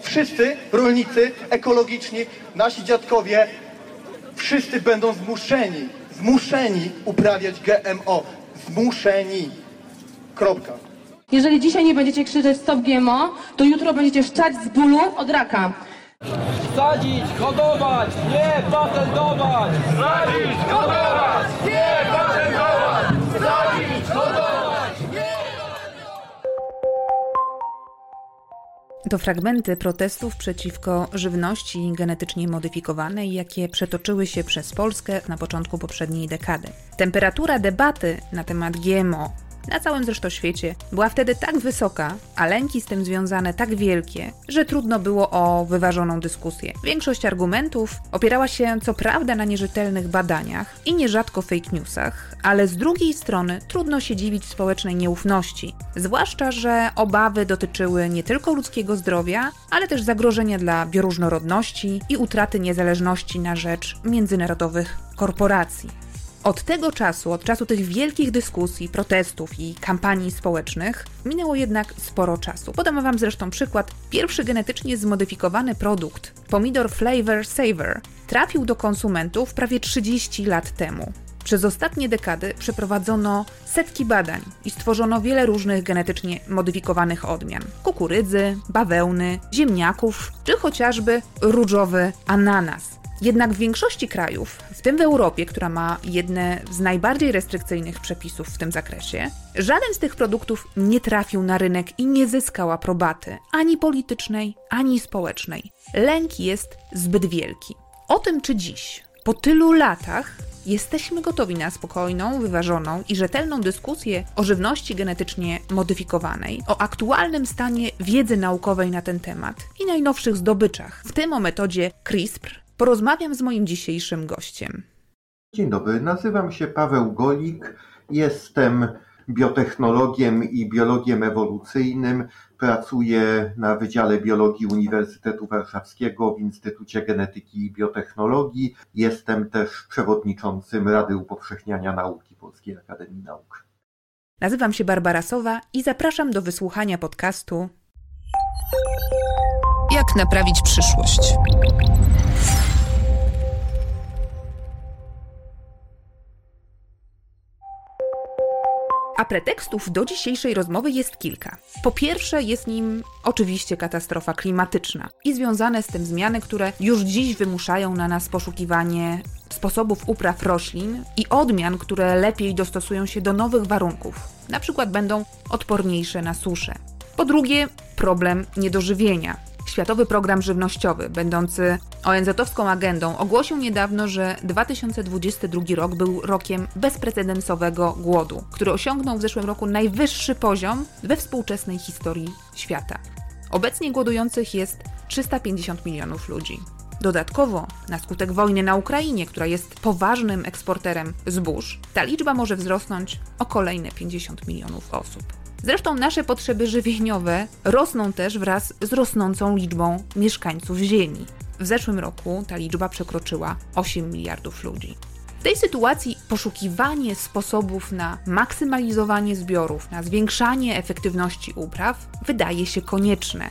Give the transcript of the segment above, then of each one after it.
Wszyscy rolnicy ekologiczni, nasi dziadkowie, wszyscy będą zmuszeni, zmuszeni uprawiać GMO. Zmuszeni. Kropka. Jeżeli dzisiaj nie będziecie krzyczeć stop GMO, to jutro będziecie szczać z bólu od raka. Sadzić, hodować, nie patentować! Sadzić, hodować, nie patentować! To fragmenty protestów przeciwko żywności genetycznie modyfikowanej, jakie przetoczyły się przez Polskę na początku poprzedniej dekady. Temperatura debaty na temat GMO na całym zresztą świecie była wtedy tak wysoka, a lęki z tym związane tak wielkie, że trudno było o wyważoną dyskusję. Większość argumentów opierała się co prawda na nierzetelnych badaniach i nierzadko fake newsach, ale z drugiej strony trudno się dziwić społecznej nieufności, zwłaszcza, że obawy dotyczyły nie tylko ludzkiego zdrowia, ale też zagrożenia dla bioróżnorodności i utraty niezależności na rzecz międzynarodowych korporacji. Od tego czasu, od czasu tych wielkich dyskusji, protestów i kampanii społecznych, minęło jednak sporo czasu. Podam Wam zresztą przykład. Pierwszy genetycznie zmodyfikowany produkt, pomidor Flavor Saver, trafił do konsumentów prawie 30 lat temu. Przez ostatnie dekady przeprowadzono setki badań i stworzono wiele różnych genetycznie modyfikowanych odmian: kukurydzy, bawełny, ziemniaków czy chociażby różowy ananas. Jednak w większości krajów, w tym w Europie, która ma jedne z najbardziej restrykcyjnych przepisów w tym zakresie, żaden z tych produktów nie trafił na rynek i nie zyskał aprobaty ani politycznej, ani społecznej. Lęk jest zbyt wielki. O tym, czy dziś, po tylu latach, jesteśmy gotowi na spokojną, wyważoną i rzetelną dyskusję o żywności genetycznie modyfikowanej, o aktualnym stanie wiedzy naukowej na ten temat i najnowszych zdobyczach, w tym o metodzie CRISPR, porozmawiam z moim dzisiejszym gościem. Dzień dobry, nazywam się Paweł Golik, jestem biotechnologiem i biologiem ewolucyjnym. Pracuję na Wydziale Biologii Uniwersytetu Warszawskiego w Instytucie Genetyki i Biotechnologii. Jestem też przewodniczącym Rady Upowszechniania Nauki Polskiej Akademii Nauk. Nazywam się Barbara Sowa i zapraszam do wysłuchania podcastu Jak naprawić przyszłość. A pretekstów do dzisiejszej rozmowy jest kilka. Po pierwsze, jest nim oczywiście katastrofa klimatyczna i związane z tym zmiany, które już dziś wymuszają na nas poszukiwanie sposobów upraw roślin i odmian, które lepiej dostosują się do nowych warunków, na przykład będą odporniejsze na suszę. Po drugie, problem niedożywienia. Światowy Program Żywnościowy, będący ONZ-owską agendą, ogłosił niedawno, że 2022 rok był rokiem bezprecedensowego głodu, który osiągnął w zeszłym roku najwyższy poziom we współczesnej historii świata. Obecnie głodujących jest 350 milionów ludzi. Dodatkowo, na skutek wojny na Ukrainie, która jest poważnym eksporterem zbóż, ta liczba może wzrosnąć o kolejne 50 milionów osób. Zresztą nasze potrzeby żywieniowe rosną też wraz z rosnącą liczbą mieszkańców Ziemi. W zeszłym roku ta liczba przekroczyła 8 miliardów ludzi. W tej sytuacji poszukiwanie sposobów na maksymalizowanie zbiorów, na zwiększanie efektywności upraw wydaje się konieczne,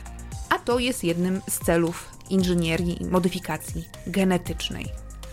a to jest jednym z celów inżynierii i modyfikacji genetycznej.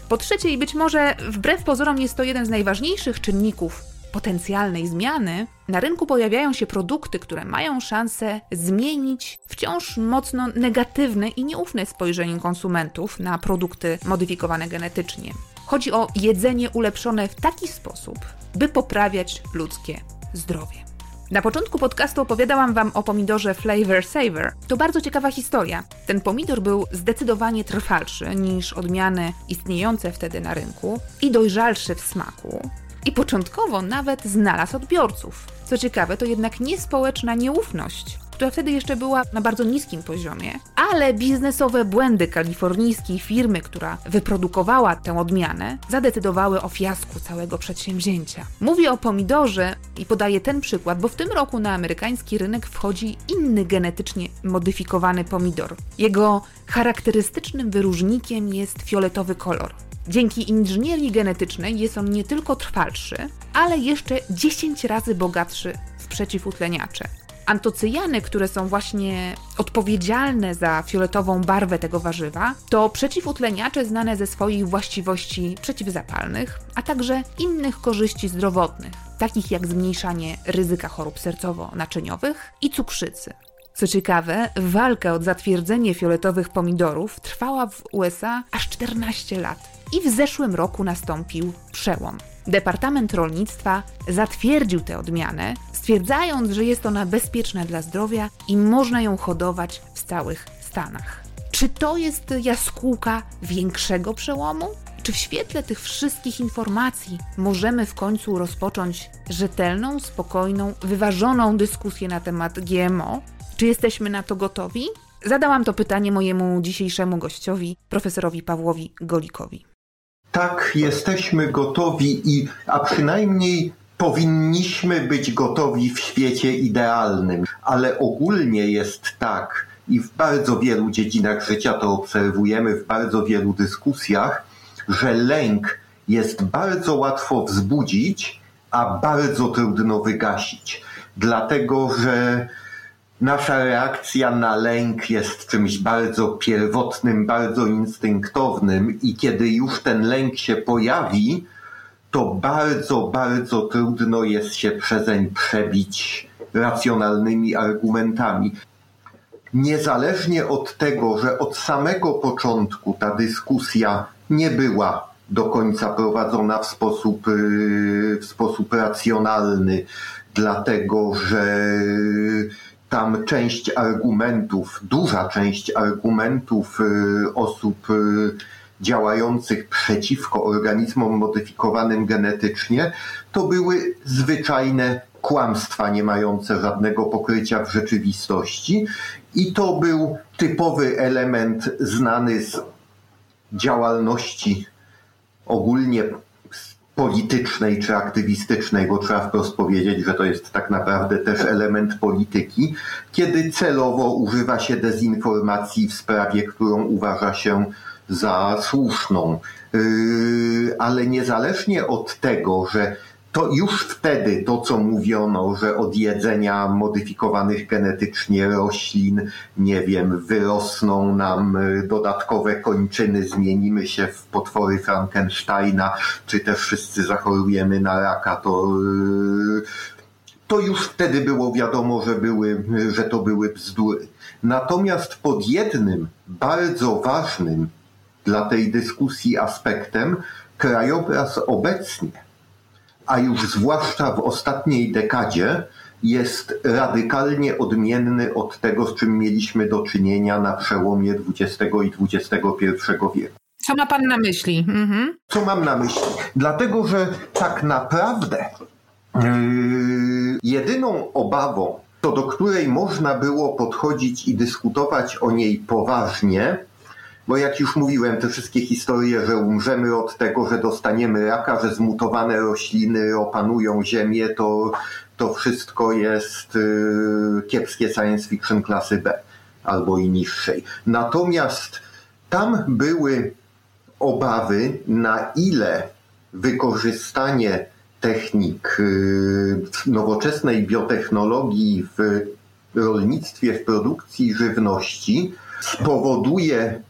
Po trzecie, i być może wbrew pozorom jest to jeden z najważniejszych czynników potencjalnej zmiany, na rynku pojawiają się produkty, które mają szansę zmienić wciąż mocno negatywne i nieufne spojrzenie konsumentów na produkty modyfikowane genetycznie. Chodzi o jedzenie ulepszone w taki sposób, by poprawiać ludzkie zdrowie. Na początku podcastu opowiadałam Wam o pomidorze Flavor Saver. To bardzo ciekawa historia. Ten pomidor był zdecydowanie trwalszy niż odmiany istniejące wtedy na rynku i dojrzalszy w smaku i początkowo nawet znalazł odbiorców. Co ciekawe, to jednak nie społeczna nieufność, która wtedy jeszcze była na bardzo niskim poziomie, ale biznesowe błędy kalifornijskiej firmy, która wyprodukowała tę odmianę, zadecydowały o fiasku całego przedsięwzięcia. Mówię o pomidorze i podaję ten przykład, bo w tym roku na amerykański rynek wchodzi inny genetycznie modyfikowany pomidor. Jego charakterystycznym wyróżnikiem jest fioletowy kolor. Dzięki inżynierii genetycznej jest on nie tylko trwalszy, ale jeszcze 10 razy bogatszy w przeciwutleniacze. Antocyjany, które są właśnie odpowiedzialne za fioletową barwę tego warzywa, to przeciwutleniacze znane ze swoich właściwości przeciwzapalnych, a także innych korzyści zdrowotnych, takich jak zmniejszanie ryzyka chorób sercowo-naczyniowych i cukrzycy. Co ciekawe, walka o zatwierdzenie fioletowych pomidorów trwała w USA aż 14 lat i w zeszłym roku nastąpił przełom. Departament Rolnictwa zatwierdził tę odmianę, stwierdzając, że jest ona bezpieczna dla zdrowia i można ją hodować w całych Stanach. Czy to jest jaskółka większego przełomu? Czy w świetle tych wszystkich informacji możemy w końcu rozpocząć rzetelną, spokojną, wyważoną dyskusję na temat GMO? Czy jesteśmy na to gotowi? Zadałam to pytanie mojemu dzisiejszemu gościowi, profesorowi Pawłowi Golikowi. Tak, jesteśmy gotowi i, a przynajmniej powinniśmy być gotowi w świecie idealnym, ale ogólnie jest tak i w bardzo wielu dziedzinach życia to obserwujemy, w bardzo wielu dyskusjach, że lęk jest bardzo łatwo wzbudzić, a bardzo trudno wygasić. Dlatego, że Nasza reakcja na lęk jest czymś bardzo pierwotnym, bardzo instynktownym, i kiedy już ten lęk się pojawi, to bardzo, bardzo trudno jest się przezeń przebić racjonalnymi argumentami. Niezależnie od tego, że od samego początku ta dyskusja nie była do końca prowadzona w sposób, yy, w sposób racjonalny, dlatego że tam część argumentów, duża część argumentów y, osób y, działających przeciwko organizmom modyfikowanym genetycznie, to były zwyczajne kłamstwa nie mające żadnego pokrycia w rzeczywistości. I to był typowy element znany z działalności ogólnie politycznej czy aktywistycznej, bo trzeba wprost powiedzieć, że to jest tak naprawdę też element polityki, kiedy celowo używa się dezinformacji w sprawie, którą uważa się za słuszną. Yy, ale niezależnie od tego, że to już wtedy to, co mówiono, że od jedzenia modyfikowanych genetycznie roślin, nie wiem, wyrosną nam y, dodatkowe kończyny, zmienimy się w potwory Frankensteina, czy też wszyscy zachorujemy na raka, to, y, to już wtedy było wiadomo, że, były, że to były bzdury. Natomiast pod jednym bardzo ważnym dla tej dyskusji aspektem krajobraz obecnie a już zwłaszcza w ostatniej dekadzie, jest radykalnie odmienny od tego, z czym mieliśmy do czynienia na przełomie XX i XXI wieku. Co ma Pan na myśli? Mhm. Co mam na myśli? Dlatego, że tak naprawdę yy, jedyną obawą, to do której można było podchodzić i dyskutować o niej poważnie, bo jak już mówiłem, te wszystkie historie, że umrzemy od tego, że dostaniemy raka, że zmutowane rośliny opanują ziemię, to, to wszystko jest y, kiepskie science fiction klasy B albo i niższej. Natomiast tam były obawy, na ile wykorzystanie technik y, nowoczesnej biotechnologii w rolnictwie, w produkcji żywności spowoduje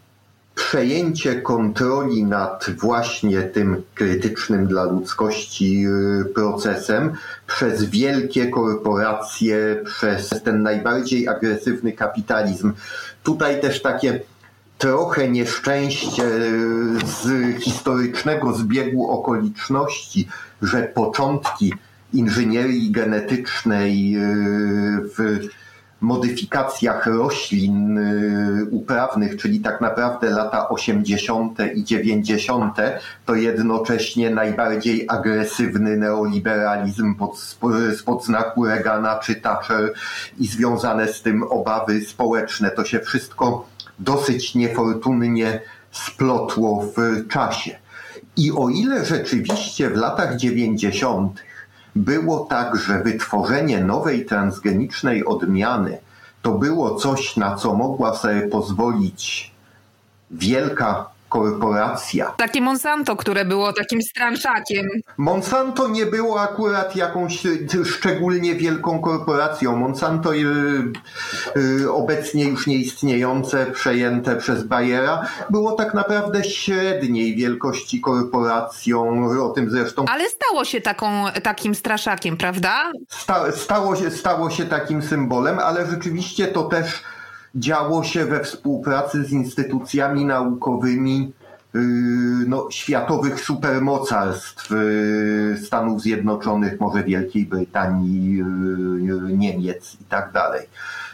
przejęcie kontroli nad właśnie tym krytycznym dla ludzkości y, procesem przez wielkie korporacje, przez ten najbardziej agresywny kapitalizm. Tutaj też takie trochę nieszczęście y, z historycznego zbiegu okoliczności, że początki inżynierii genetycznej y, w modyfikacjach roślin y, uprawnych, czyli tak naprawdę lata 80. i 90., to jednocześnie najbardziej agresywny neoliberalizm pod, spod znaku Reagana czy Thatcher i związane z tym obawy społeczne. To się wszystko dosyć niefortunnie splotło w czasie. I o ile rzeczywiście w latach 90 było tak, że wytworzenie nowej transgenicznej odmiany to było coś, na co mogła sobie pozwolić wielka korporacja. Takie Monsanto, które było takim stranszakiem. Monsanto nie było akurat jakąś y, szczególnie wielką korporacją. Monsanto y, y, obecnie już nieistniejące, przejęte przez Bayera, było tak naprawdę średniej wielkości korporacją, o tym zresztą Ale stało się taką, takim straszakiem, prawda? sta, stało, się, stało się takim symbolem, ale rzeczywiście to też działo się we współpracy z instytucjami naukowymi yy, no, światowych supermocarstw yy, Stanów Zjednoczonych, może Wielkiej Brytanii, yy, Niemiec i tak dalej.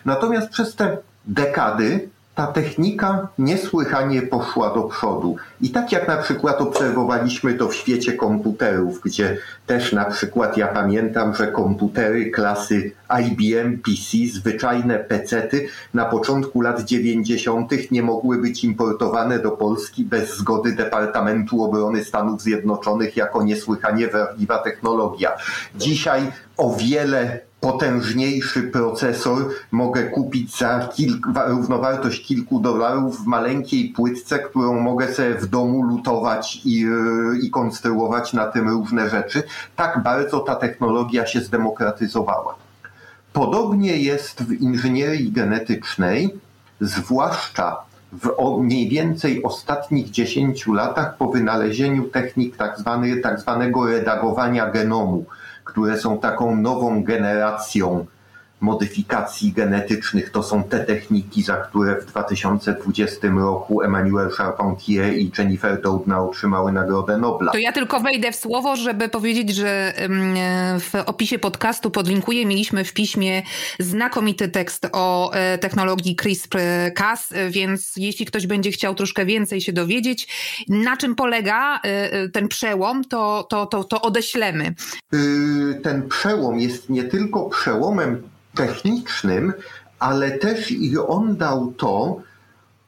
Natomiast przez te dekady ta technika niesłychanie poszła do przodu. I tak jak na przykład obserwowaliśmy to w świecie komputerów, gdzie też na przykład ja pamiętam, że komputery klasy IBM PC, zwyczajne pecety na początku lat 90. nie mogły być importowane do Polski bez zgody Departamentu Obrony Stanów Zjednoczonych jako niesłychanie wrażliwa technologia. Dzisiaj o wiele potężniejszy procesor mogę kupić za kilk, równowartość kilku dolarów w maleńkiej płytce, którą mogę sobie w domu lutować i, i konstruować na tym różne rzeczy. Tak bardzo ta technologia się zdemokratyzowała. Podobnie jest w inżynierii genetycznej, zwłaszcza w mniej więcej ostatnich 10 latach po wynalezieniu technik tak, tak zwanego redagowania genomu które są taką nową generacją modyfikacji genetycznych. To są te techniki, za które w 2020 roku Emmanuel Charpentier i Jennifer Doudna otrzymały Nagrodę Nobla. To ja tylko wejdę w słowo, żeby powiedzieć, że w opisie podcastu podlinkuję. Mieliśmy w piśmie znakomity tekst o e, technologii CRISPR-Cas, więc jeśli ktoś będzie chciał troszkę więcej się dowiedzieć, na czym polega e, e, ten przełom, to, to, to, to odeślemy. Y, ten przełom jest nie tylko przełomem technicznym, ale też i on dał to,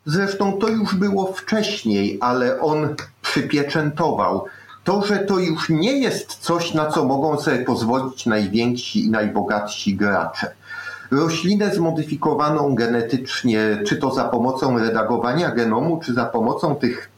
zresztą to już było wcześniej, ale on przypieczętował. To, że to już nie jest coś, na co mogą sobie pozwolić najwięksi i najbogatsi gracze. Roślinę zmodyfikowaną genetycznie, czy to za pomocą redagowania genomu, czy za pomocą tych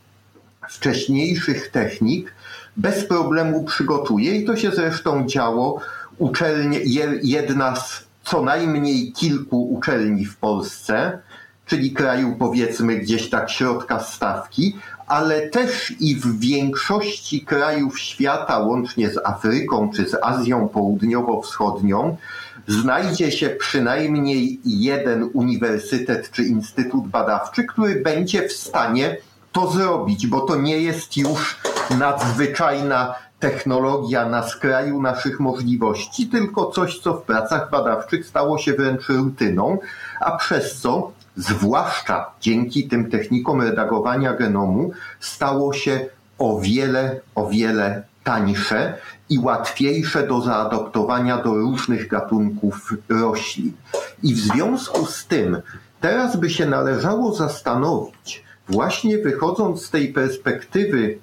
wcześniejszych technik, bez problemu przygotuje i to się zresztą działo. Uczelnie, jedna z co najmniej kilku uczelni w Polsce, czyli kraju powiedzmy gdzieś tak środka stawki, ale też i w większości krajów świata, łącznie z Afryką czy z Azją Południowo-Wschodnią, znajdzie się przynajmniej jeden uniwersytet czy instytut badawczy, który będzie w stanie to zrobić, bo to nie jest już nadzwyczajna technologia na skraju naszych możliwości, tylko coś, co w pracach badawczych stało się wręcz rutyną, a przez co, zwłaszcza dzięki tym technikom redagowania genomu, stało się o wiele, o wiele tańsze i łatwiejsze do zaadoptowania do różnych gatunków roślin. I w związku z tym teraz by się należało zastanowić, właśnie wychodząc z tej perspektywy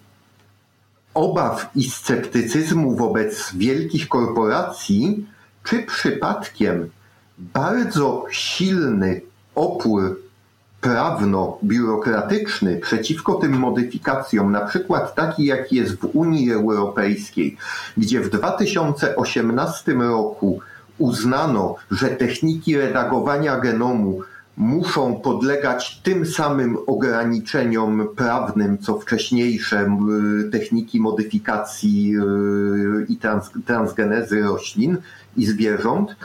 obaw i sceptycyzmu wobec wielkich korporacji, czy przypadkiem bardzo silny opór prawno-biurokratyczny przeciwko tym modyfikacjom, na przykład taki, jaki jest w Unii Europejskiej, gdzie w 2018 roku uznano, że techniki redagowania genomu muszą podlegać tym samym ograniczeniom prawnym, co wcześniejsze techniki modyfikacji y, i trans, transgenezy roślin i zwierząt.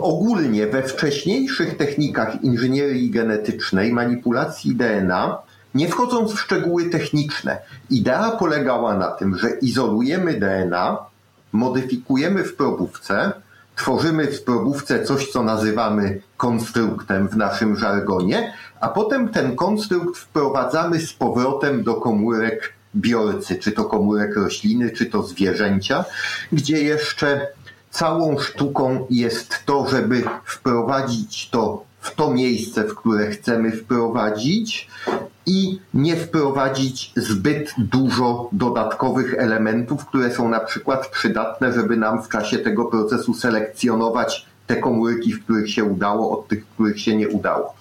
Ogólnie we wcześniejszych technikach inżynierii genetycznej, manipulacji DNA, nie wchodząc w szczegóły techniczne, idea polegała na tym, że izolujemy DNA, modyfikujemy w probówce, tworzymy w probówce coś, co nazywamy konstruktem w naszym żargonie, a potem ten konstrukt wprowadzamy z powrotem do komórek biorcy, czy to komórek rośliny, czy to zwierzęcia, gdzie jeszcze całą sztuką jest to, żeby wprowadzić to w to miejsce, w które chcemy wprowadzić i nie wprowadzić zbyt dużo dodatkowych elementów, które są na przykład przydatne, żeby nam w czasie tego procesu selekcjonować te komórki, w których się udało, od tych, w których się nie udało.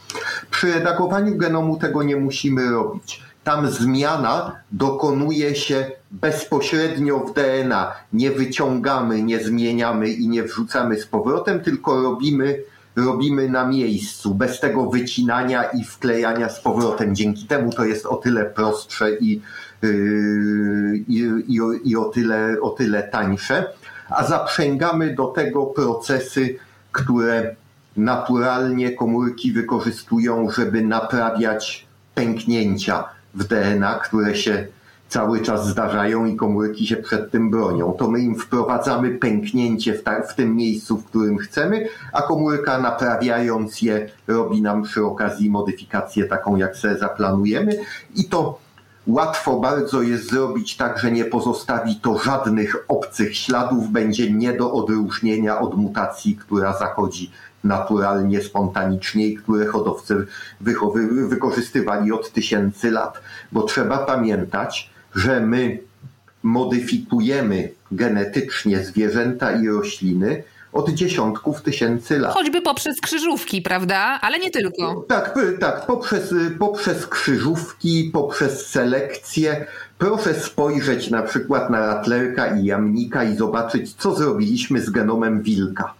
Przy redagowaniu genomu tego nie musimy robić. tam zmiana dokonuje się bezpośrednio w DNA. Nie wyciągamy, nie zmieniamy i nie wrzucamy z powrotem, tylko robimy, robimy na miejscu, bez tego wycinania i wklejania z powrotem. Dzięki temu to jest o tyle prostsze i, yy, i, i, i o, tyle, o tyle tańsze. A zaprzęgamy do tego procesy, które naturalnie komórki wykorzystują, żeby naprawiać pęknięcia w DNA, które się cały czas zdarzają i komórki się przed tym bronią. To my im wprowadzamy pęknięcie w, ta, w tym miejscu, w którym chcemy, a komórka naprawiając je robi nam przy okazji modyfikację taką, jak sobie zaplanujemy i to łatwo bardzo jest zrobić tak, że nie pozostawi to żadnych obcych śladów, będzie nie do odróżnienia od mutacji, która zachodzi naturalnie, spontanicznie i które hodowcy wychowy, wykorzystywali od tysięcy lat. Bo trzeba pamiętać, że my modyfikujemy genetycznie zwierzęta i rośliny od dziesiątków tysięcy lat. Choćby poprzez krzyżówki, prawda? Ale nie tylko. Tak, tak, poprzez, poprzez krzyżówki, poprzez selekcję. Proszę spojrzeć na przykład na ratlerka i jamnika i zobaczyć, co zrobiliśmy z genomem wilka.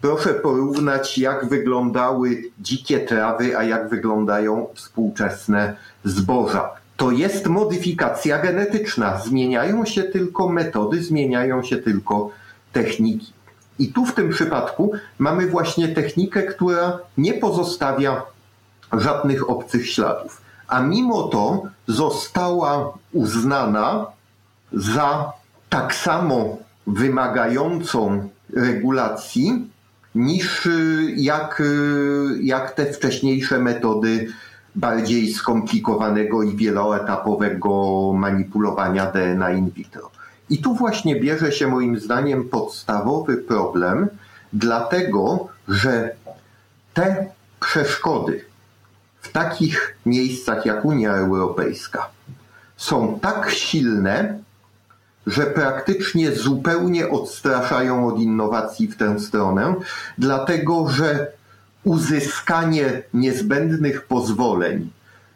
Proszę porównać, jak wyglądały dzikie trawy, a jak wyglądają współczesne zboża. To jest modyfikacja genetyczna. Zmieniają się tylko metody, zmieniają się tylko techniki. I tu w tym przypadku mamy właśnie technikę, która nie pozostawia żadnych obcych śladów. A mimo to została uznana za tak samo wymagającą regulacji niż y, jak, y, jak te wcześniejsze metody bardziej skomplikowanego i wieloetapowego manipulowania DNA in vitro. I tu właśnie bierze się moim zdaniem podstawowy problem, dlatego że te przeszkody w takich miejscach jak Unia Europejska są tak silne, że praktycznie zupełnie odstraszają od innowacji w tę stronę, dlatego że uzyskanie niezbędnych pozwoleń,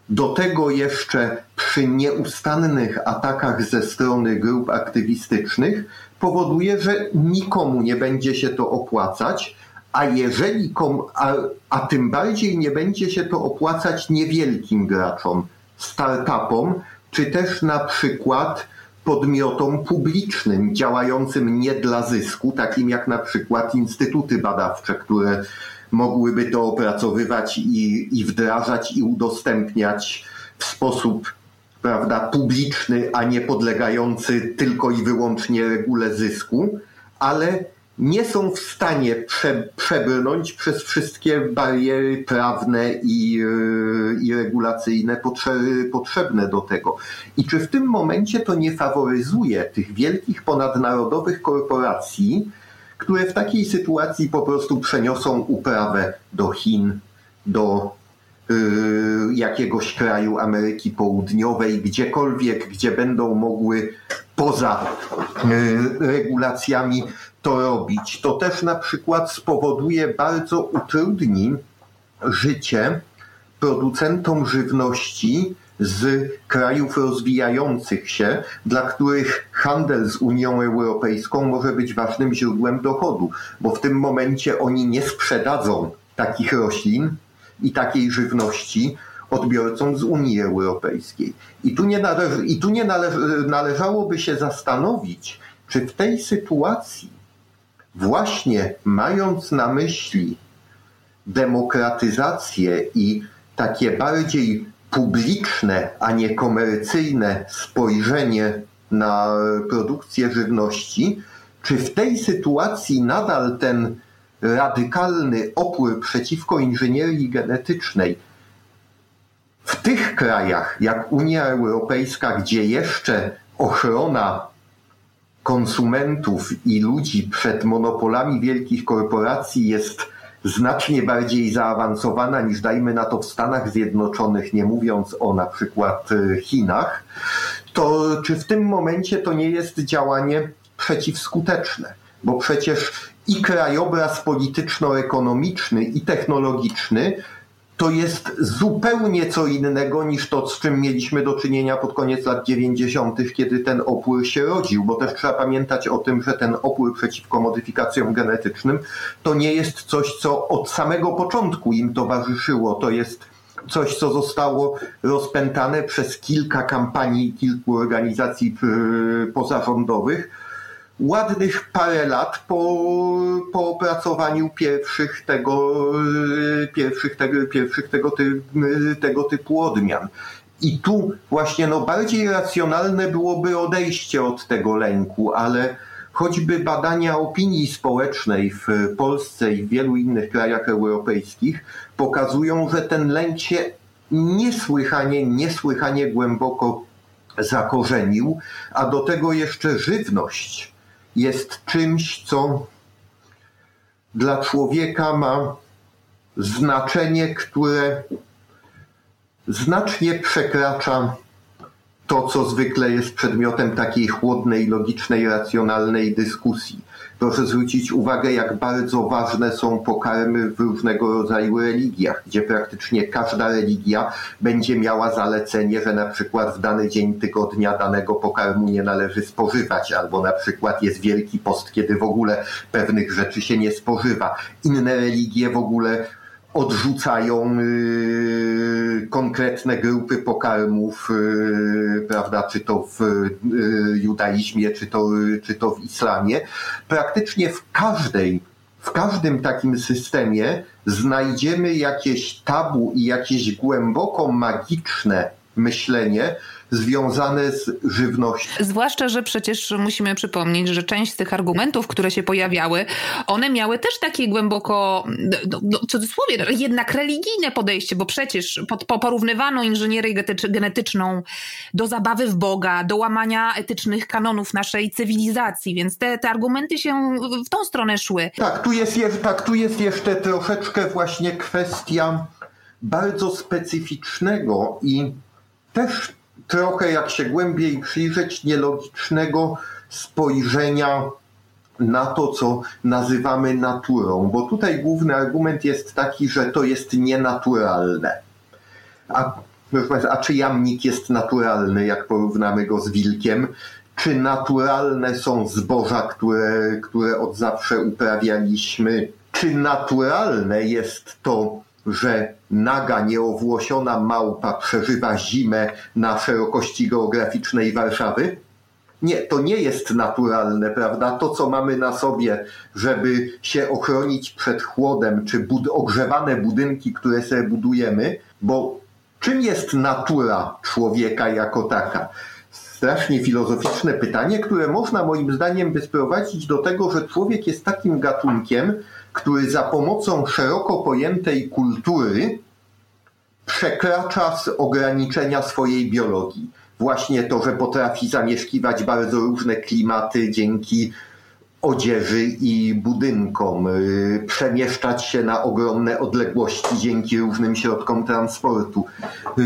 do tego jeszcze przy nieustannych atakach ze strony grup aktywistycznych, powoduje, że nikomu nie będzie się to opłacać, a jeżeli kom, a, a tym bardziej nie będzie się to opłacać niewielkim graczom, startupom, czy też na przykład podmiotom publicznym, działającym nie dla zysku, takim jak na przykład instytuty badawcze, które mogłyby to opracowywać i, i wdrażać i udostępniać w sposób prawda, publiczny, a nie podlegający tylko i wyłącznie regule zysku, ale nie są w stanie prze, przebrnąć przez wszystkie bariery prawne i, i regulacyjne potrzebne do tego. I czy w tym momencie to nie faworyzuje tych wielkich ponadnarodowych korporacji, które w takiej sytuacji po prostu przeniosą uprawę do Chin, do yy, jakiegoś kraju Ameryki Południowej, gdziekolwiek, gdzie będą mogły poza yy, regulacjami to robić. To też na przykład spowoduje, bardzo utrudni życie producentom żywności z krajów rozwijających się, dla których handel z Unią Europejską może być ważnym źródłem dochodu, bo w tym momencie oni nie sprzedadzą takich roślin i takiej żywności odbiorcom z Unii Europejskiej. I tu nie, należy, i tu nie należy, należałoby się zastanowić, czy w tej sytuacji, właśnie mając na myśli demokratyzację i takie bardziej publiczne, a nie komercyjne spojrzenie na produkcję żywności, czy w tej sytuacji nadal ten radykalny opór przeciwko inżynierii genetycznej w tych krajach jak Unia Europejska, gdzie jeszcze ochrona konsumentów i ludzi przed monopolami wielkich korporacji jest znacznie bardziej zaawansowana niż dajmy na to w Stanach Zjednoczonych, nie mówiąc o na przykład e, Chinach, to czy w tym momencie to nie jest działanie przeciwskuteczne? Bo przecież i krajobraz polityczno-ekonomiczny, i technologiczny to jest zupełnie co innego niż to, z czym mieliśmy do czynienia pod koniec lat 90., kiedy ten opór się rodził, bo też trzeba pamiętać o tym, że ten opór przeciwko modyfikacjom genetycznym to nie jest coś, co od samego początku im towarzyszyło. To jest coś, co zostało rozpętane przez kilka kampanii, kilku organizacji y, pozarządowych ładnych parę lat po, po opracowaniu pierwszych tego, pierwszych tego, pierwszych tego, ty, tego typu odmian. I tu właśnie no, bardziej racjonalne byłoby odejście od tego lęku, ale choćby badania opinii społecznej w Polsce i w wielu innych krajach europejskich pokazują, że ten lęk się niesłychanie, niesłychanie głęboko zakorzenił, a do tego jeszcze żywność jest czymś, co dla człowieka ma znaczenie, które znacznie przekracza to, co zwykle jest przedmiotem takiej chłodnej, logicznej, racjonalnej dyskusji. Proszę zwrócić uwagę, jak bardzo ważne są pokarmy w różnego rodzaju religiach, gdzie praktycznie każda religia będzie miała zalecenie, że na przykład w dany dzień tygodnia danego pokarmu nie należy spożywać, albo na przykład jest wielki post, kiedy w ogóle pewnych rzeczy się nie spożywa. Inne religie w ogóle odrzucają y, konkretne grupy pokarmów, y, prawda, czy to w y, judaizmie, czy to, czy to w islamie. Praktycznie w każdej, w każdym takim systemie znajdziemy jakieś tabu i jakieś głęboko magiczne myślenie, związane z żywnością. Zwłaszcza, że przecież musimy przypomnieć, że część z tych argumentów, które się pojawiały, one miały też takie głęboko, no, no, cudzysłowie, jednak religijne podejście, bo przecież pod, porównywano inżynierię genetyczną do zabawy w Boga, do łamania etycznych kanonów naszej cywilizacji, więc te, te argumenty się w tą stronę szły. Tak, tu jest, tak, tu jest jeszcze troszeczkę właśnie kwestia bardzo specyficznego i też trochę, jak się głębiej przyjrzeć, nielogicznego spojrzenia na to, co nazywamy naturą, bo tutaj główny argument jest taki, że to jest nienaturalne. A, a czy jamnik jest naturalny, jak porównamy go z wilkiem? Czy naturalne są zboża, które, które od zawsze uprawialiśmy? Czy naturalne jest to, że naga, nieowłosiona małpa przeżywa zimę na szerokości geograficznej Warszawy? Nie, to nie jest naturalne, prawda? To, co mamy na sobie, żeby się ochronić przed chłodem, czy bud ogrzewane budynki, które sobie budujemy, bo czym jest natura człowieka jako taka? Strasznie filozoficzne pytanie, które można moim zdaniem by sprowadzić do tego, że człowiek jest takim gatunkiem, który za pomocą szeroko pojętej kultury przekracza z ograniczenia swojej biologii. Właśnie to, że potrafi zamieszkiwać bardzo różne klimaty dzięki odzieży i budynkom, y, przemieszczać się na ogromne odległości dzięki różnym środkom transportu, y,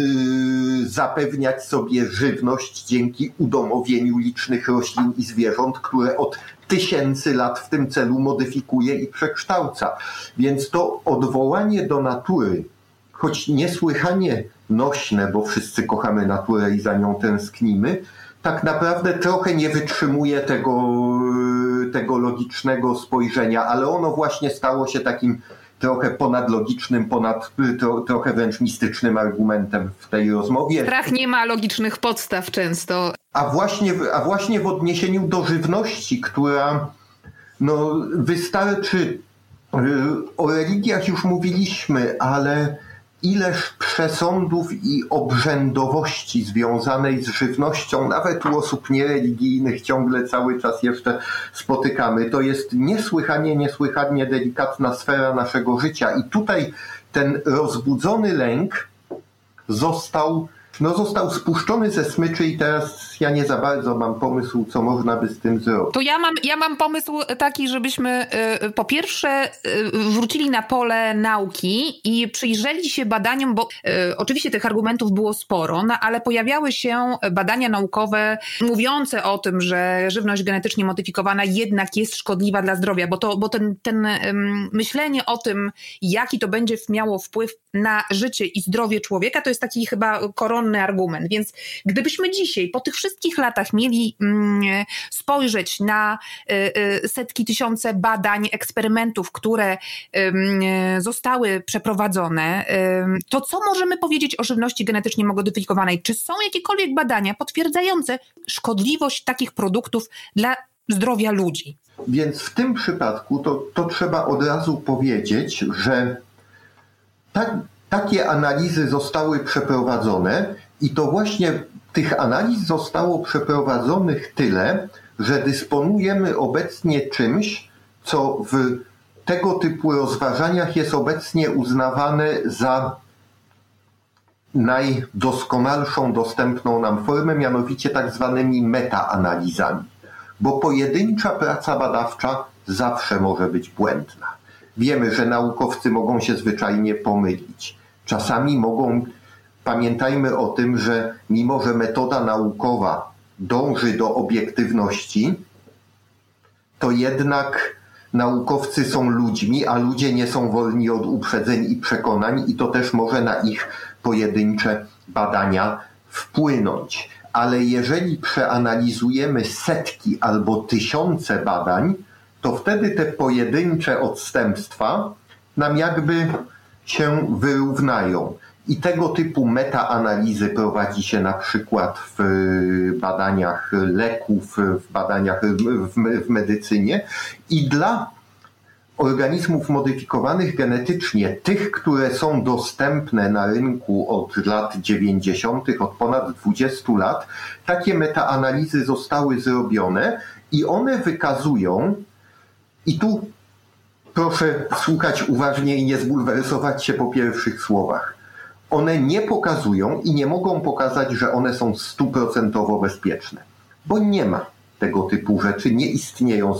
y, zapewniać sobie żywność dzięki udomowieniu licznych roślin i zwierząt, które od tysięcy lat w tym celu modyfikuje i przekształca. Więc to odwołanie do natury, choć niesłychanie nośne, bo wszyscy kochamy naturę i za nią tęsknimy, tak naprawdę trochę nie wytrzymuje tego, tego logicznego spojrzenia, ale ono właśnie stało się takim trochę ponadlogicznym, ponad, tro, trochę wręcz mistycznym argumentem w tej rozmowie. Strach nie ma logicznych podstaw często. A właśnie, a właśnie w odniesieniu do żywności, która no, wystarczy, y, o religiach już mówiliśmy, ale ileż przesądów i obrzędowości związanej z żywnością, nawet u osób niereligijnych ciągle cały czas jeszcze spotykamy. To jest niesłychanie, niesłychanie delikatna sfera naszego życia i tutaj ten rozbudzony lęk został no został spuszczony ze smyczy i teraz ja nie za bardzo mam pomysł, co można by z tym zrobić. To ja mam, ja mam pomysł taki, żebyśmy y, po pierwsze y, wrócili na pole nauki i przyjrzeli się badaniom, bo y, oczywiście tych argumentów było sporo, no, ale pojawiały się badania naukowe mówiące o tym, że żywność genetycznie modyfikowana jednak jest szkodliwa dla zdrowia, bo, to, bo ten, ten myślenie o tym, jaki to będzie miało wpływ na życie i zdrowie człowieka, to jest taki chyba koronny argument. Więc gdybyśmy dzisiaj po tych wszystkich latach mieli mm, spojrzeć na y, y, setki, tysiące badań, eksperymentów, które zostały przeprowadzone, to co możemy powiedzieć o żywności genetycznie modyfikowanej? Czy są jakiekolwiek badania potwierdzające szkodliwość takich produktów dla zdrowia ludzi? Więc w tym przypadku to, to trzeba od razu powiedzieć, że tak, takie analizy zostały przeprowadzone i to właśnie tych analiz zostało przeprowadzonych tyle, że dysponujemy obecnie czymś, co w tego typu rozważaniach jest obecnie uznawane za najdoskonalszą dostępną nam formę, mianowicie tak zwanymi metaanalizami. Bo pojedyncza praca badawcza zawsze może być błędna. Wiemy, że naukowcy mogą się zwyczajnie pomylić. Czasami mogą, pamiętajmy o tym, że mimo, że metoda naukowa dąży do obiektywności, to jednak naukowcy są ludźmi, a ludzie nie są wolni od uprzedzeń i przekonań, i to też może na ich pojedyncze badania wpłynąć. Ale jeżeli przeanalizujemy setki albo tysiące badań, to wtedy te pojedyncze odstępstwa nam jakby się wyrównają. I tego typu metaanalizy prowadzi się na przykład w badaniach leków, w badaniach w, medycynie i dla organizmów modyfikowanych genetycznie, tych, które są dostępne na rynku od lat 90., od ponad 20 lat, takie metaanalizy zostały zrobione i one wykazują, i tu proszę słuchać uważnie i nie zbulwersować się po pierwszych słowach. One nie pokazują i nie mogą pokazać, że one są stuprocentowo bezpieczne, bo nie ma tego typu rzeczy, nie istnieją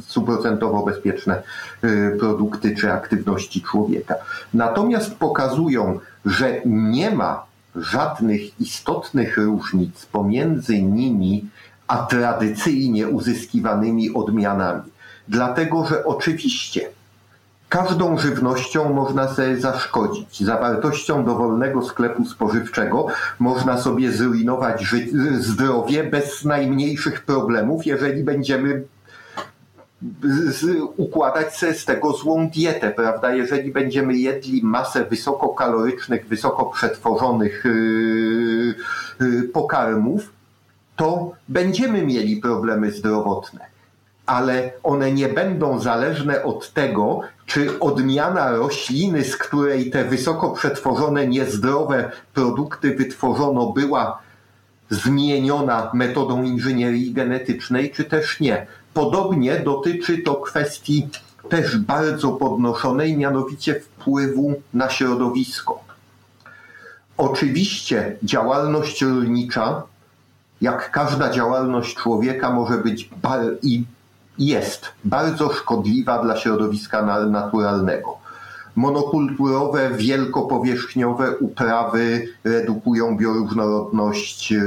stuprocentowo bezpieczne y, produkty czy aktywności człowieka. Natomiast pokazują, że nie ma żadnych istotnych różnic pomiędzy nimi a tradycyjnie uzyskiwanymi odmianami. Dlatego, że oczywiście każdą żywnością można sobie zaszkodzić. Zawartością dowolnego sklepu spożywczego można sobie zrujnować zdrowie bez najmniejszych problemów, jeżeli będziemy układać sobie z tego złą dietę, prawda? Jeżeli będziemy jedli masę wysokokalorycznych, wysoko przetworzonych yy, yy, pokarmów, to będziemy mieli problemy zdrowotne ale one nie będą zależne od tego, czy odmiana rośliny, z której te wysoko przetworzone, niezdrowe produkty wytworzono, była zmieniona metodą inżynierii genetycznej, czy też nie. Podobnie dotyczy to kwestii też bardzo podnoszonej, mianowicie wpływu na środowisko. Oczywiście działalność rolnicza, jak każda działalność człowieka, może być i jest bardzo szkodliwa dla środowiska naturalnego. Monokulturowe, wielkopowierzchniowe uprawy redukują bioróżnorodność, e,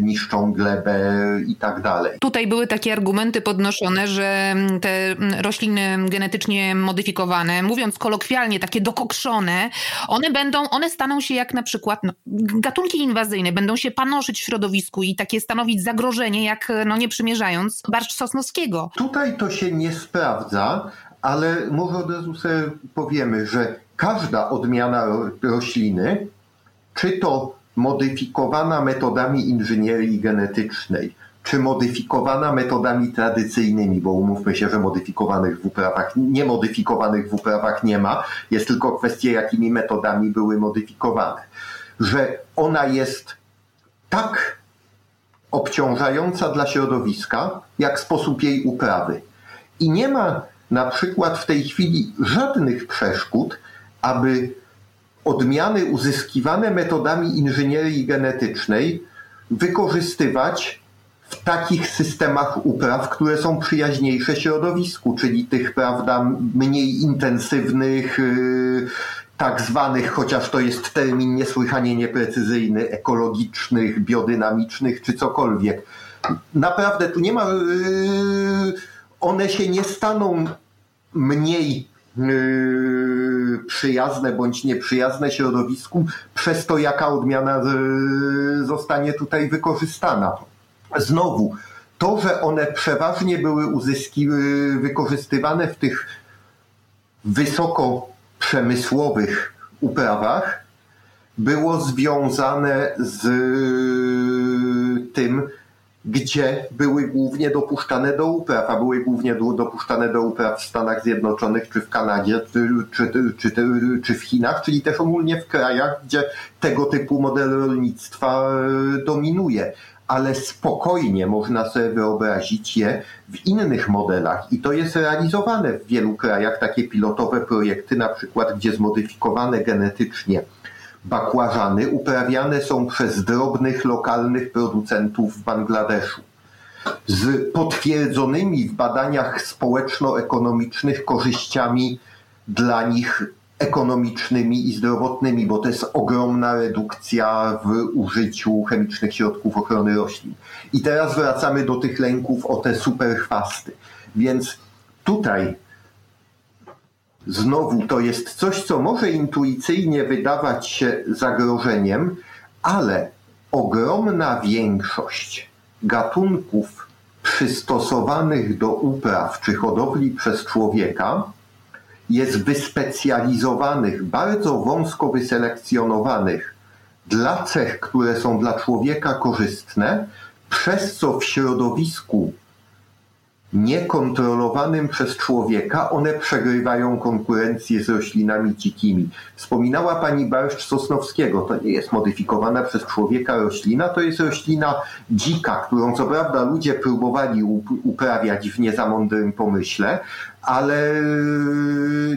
niszczą glebę i tak dalej. Tutaj były takie argumenty podnoszone, że te rośliny genetycznie modyfikowane, mówiąc kolokwialnie, takie dokokszone, one będą, one staną się jak na przykład no, gatunki inwazyjne, będą się panoszyć w środowisku i takie stanowić zagrożenie, jak no nie przymierzając barszcz sosnowskiego. Tutaj to się nie sprawdza, ale może od razu sobie powiemy, że każda odmiana rośliny, czy to modyfikowana metodami inżynierii genetycznej, czy modyfikowana metodami tradycyjnymi, bo umówmy się, że modyfikowanych w uprawach, niemodyfikowanych w uprawach nie ma, jest tylko kwestia, jakimi metodami były modyfikowane. Że ona jest tak obciążająca dla środowiska, jak sposób jej uprawy. I nie ma na przykład w tej chwili żadnych przeszkód, aby odmiany uzyskiwane metodami inżynierii genetycznej wykorzystywać w takich systemach upraw, które są przyjaźniejsze środowisku, czyli tych, prawda, mniej intensywnych, yy, tak zwanych, chociaż to jest termin niesłychanie nieprecyzyjny, ekologicznych, biodynamicznych czy cokolwiek. Naprawdę tu nie ma. Yy, one się nie staną mniej yy, przyjazne bądź nieprzyjazne środowisku przez to, jaka odmiana yy, zostanie tutaj wykorzystana. Znowu, to, że one przeważnie były uzyski, yy, wykorzystywane w tych wysoko przemysłowych uprawach, było związane z tym, gdzie były głównie dopuszczane do upraw, a były głównie dopuszczane do upraw w Stanach Zjednoczonych, czy w Kanadzie, czy, czy, czy, czy w Chinach, czyli też ogólnie w krajach, gdzie tego typu model rolnictwa e, dominuje. Ale spokojnie można sobie wyobrazić je w innych modelach i to jest realizowane w wielu krajach, takie pilotowe projekty, na przykład gdzie zmodyfikowane genetycznie bakłażany uprawiane są przez drobnych lokalnych producentów w Bangladeszu z potwierdzonymi w badaniach społeczno-ekonomicznych korzyściami dla nich ekonomicznymi i zdrowotnymi, bo to jest ogromna redukcja w użyciu chemicznych środków ochrony roślin. I teraz wracamy do tych lęków o te superchwasty. Więc tutaj Znowu to jest coś, co może intuicyjnie wydawać się zagrożeniem, ale ogromna większość gatunków przystosowanych do upraw czy hodowli przez człowieka jest wyspecjalizowanych, bardzo wąsko wyselekcjonowanych dla cech, które są dla człowieka korzystne, przez co w środowisku niekontrolowanym przez człowieka, one przegrywają konkurencję z roślinami dzikimi. Wspominała pani barszcz sosnowskiego. To nie jest modyfikowana przez człowieka roślina, to jest roślina dzika, którą co prawda ludzie próbowali uprawiać w niezamądrym pomyśle, ale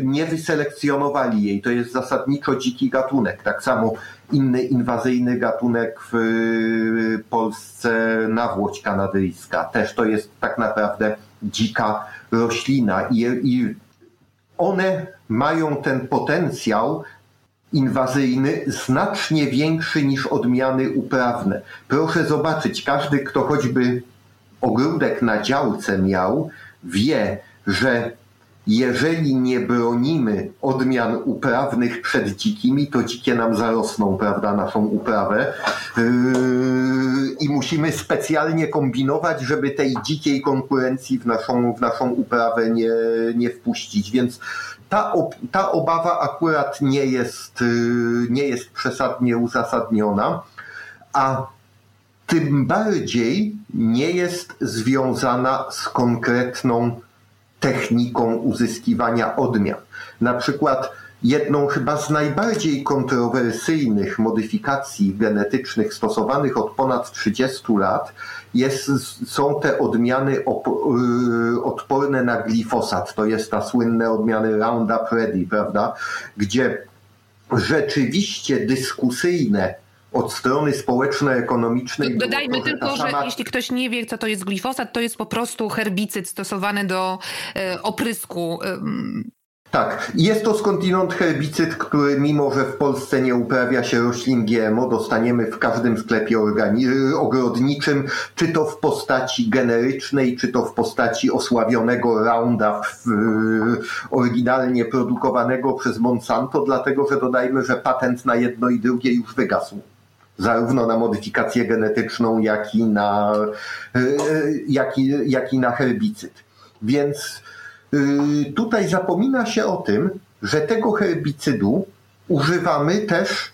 nie wyselekcjonowali jej. To jest zasadniczo dziki gatunek. Tak samo inny inwazyjny gatunek w Polsce, nawłoć kanadyjska. Też to jest tak naprawdę dzika roślina i, i one mają ten potencjał inwazyjny znacznie większy niż odmiany uprawne. Proszę zobaczyć, każdy, kto choćby ogródek na działce miał, wie, że jeżeli nie bronimy odmian uprawnych przed dzikimi, to dzikie nam zarosną, prawda, naszą uprawę. Yy, I musimy specjalnie kombinować, żeby tej dzikiej konkurencji w naszą, w naszą uprawę nie, nie wpuścić. Więc ta, ta obawa akurat nie jest, yy, nie jest przesadnie uzasadniona, a tym bardziej nie jest związana z konkretną techniką uzyskiwania odmian. Na przykład jedną chyba z najbardziej kontrowersyjnych modyfikacji genetycznych stosowanych od ponad 30 lat jest, są te odmiany op, y, odporne na glifosat. To jest ta słynne odmiany Roundup Ready, prawda? Gdzie rzeczywiście dyskusyjne od strony społeczno-ekonomicznej. Dodajmy to, tylko, sama... że jeśli ktoś nie wie, co to jest glifosat, to jest po prostu herbicyd stosowany do e, oprysku. Tak, jest to skądinąd herbicyd, który mimo, że w Polsce nie uprawia się roślin GMO, dostaniemy w każdym sklepie ogrodniczym, czy to w postaci generycznej, czy to w postaci osławionego Roundup oryginalnie produkowanego przez Monsanto, dlatego że dodajmy, że patent na jedno i drugie już wygasł zarówno na modyfikację genetyczną, jak i na, e, jak i, jak i na herbicyd. Więc e, tutaj zapomina się o tym, że tego herbicydu używamy też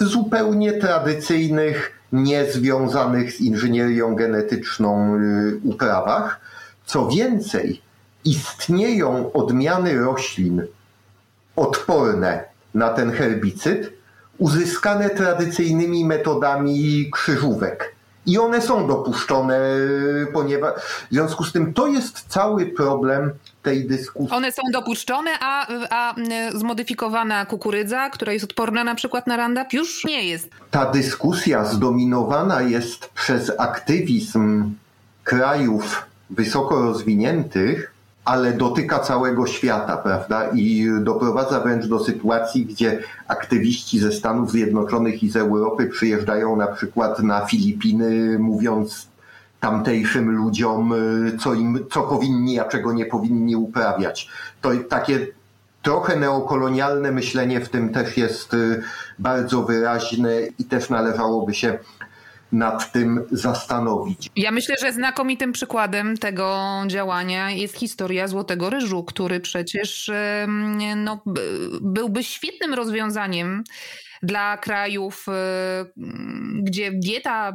w zupełnie tradycyjnych, niezwiązanych z inżynierią genetyczną e, uprawach. Co więcej, istnieją odmiany roślin odporne na ten herbicyd, uzyskane tradycyjnymi metodami krzyżówek. I one są dopuszczone, ponieważ w związku z tym to jest cały problem tej dyskusji. One są dopuszczone, a, a y, zmodyfikowana kukurydza, która jest odporna na przykład na Roundup, już nie jest. Ta dyskusja zdominowana jest przez aktywizm krajów wysoko rozwiniętych, ale dotyka całego świata, prawda? I doprowadza wręcz do sytuacji, gdzie aktywiści ze Stanów Zjednoczonych i z Europy przyjeżdżają na przykład na Filipiny, mówiąc tamtejszym ludziom, y, co, im, co powinni, a czego nie powinni uprawiać. To takie trochę neokolonialne myślenie w tym też jest y, bardzo wyraźne i też należałoby się nad tym zastanowić. Ja myślę, że znakomitym przykładem tego działania jest historia Złotego Ryżu, który przecież no, byłby świetnym rozwiązaniem dla krajów, y, gdzie dieta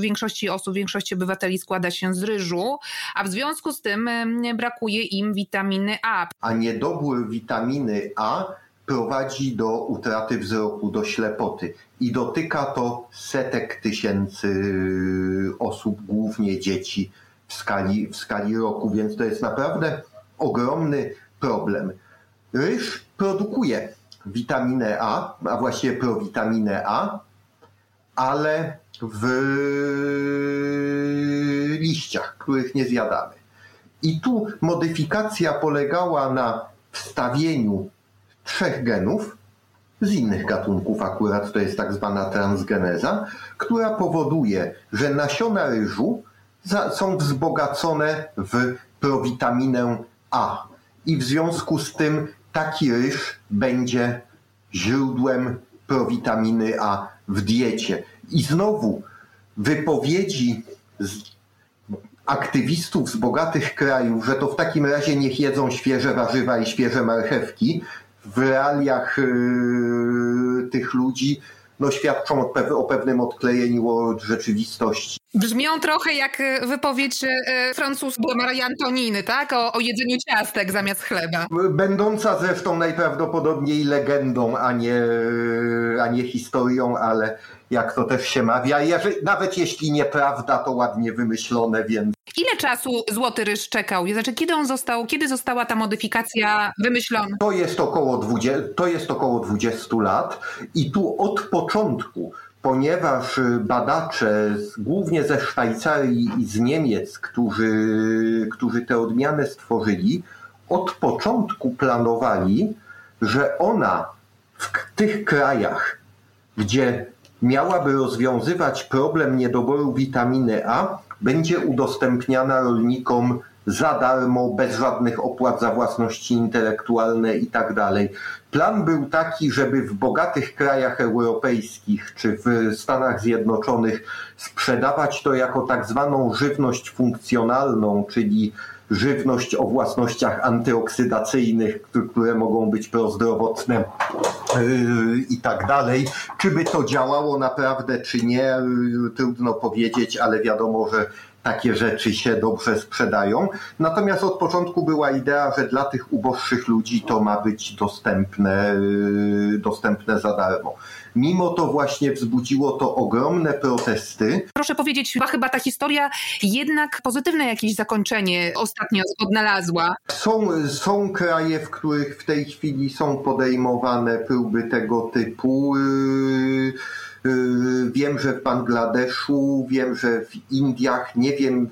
większości osób, większości obywateli składa się z ryżu, a w związku z tym brakuje im witaminy A. A niedobór witaminy A prowadzi do utraty wzroku, do ślepoty i dotyka to setek tysięcy osób, głównie dzieci w skali, w skali roku, więc to jest naprawdę ogromny problem. Ryż produkuje witaminę A, a właściwie prowitaminę A, ale w liściach, których nie zjadamy. I tu modyfikacja polegała na wstawieniu trzech genów z innych gatunków, akurat to jest tak zwana transgeneza, która powoduje, że nasiona ryżu są wzbogacone w prowitaminę A. I w związku z tym taki ryż będzie źródłem prowitaminy A w diecie. I znowu wypowiedzi aktywistów z bogatych krajów, że to w takim razie niech jedzą świeże warzywa i świeże marchewki, w realiach yy, tych ludzi no, świadczą o pewnym odklejeniu od rzeczywistości. Brzmią trochę jak e, wypowiedź e, francuskiego Marii Antoniny, tak? O, o, jedzeniu ciastek zamiast chleba. Będąca zresztą najprawdopodobniej legendą, a nie, a nie historią, ale jak to też się mawia, nawet jeśli nieprawda, to ładnie wymyślone, więc... Ile czasu Złoty Ryż czekał? Znaczy, kiedy on został, kiedy została ta modyfikacja wymyślona? To jest około 20, to jest około 20 lat i tu od początku ponieważ badacze głównie ze Szwajcarii i z Niemiec, którzy, którzy tę odmianę stworzyli, od początku planowali, że ona w tych krajach, gdzie miałaby rozwiązywać problem niedoboru witaminy A, będzie udostępniana rolnikom za darmo, bez żadnych opłat za własności intelektualne i tak. Plan był taki, żeby w bogatych krajach europejskich czy w Stanach Zjednoczonych sprzedawać to jako tak zwaną żywność funkcjonalną, czyli żywność o własnościach antyoksydacyjnych, które mogą być prozdrowotne yy, i tak dalej. Czy by to działało naprawdę, czy nie, yy, trudno powiedzieć, ale wiadomo, że takie rzeczy się dobrze sprzedają. Natomiast od początku była idea, że dla tych uboższych ludzi to ma być dostępne, yy, dostępne za darmo. Mimo to właśnie wzbudziło to ogromne protesty. Proszę powiedzieć, chyba, chyba ta historia jednak pozytywne jakieś zakończenie ostatnio odnalazła. Są, są kraje, w których w tej chwili są podejmowane próby tego typu. Yy, wiem, że w Bangladeszu, wiem, że w Indiach, nie wiem,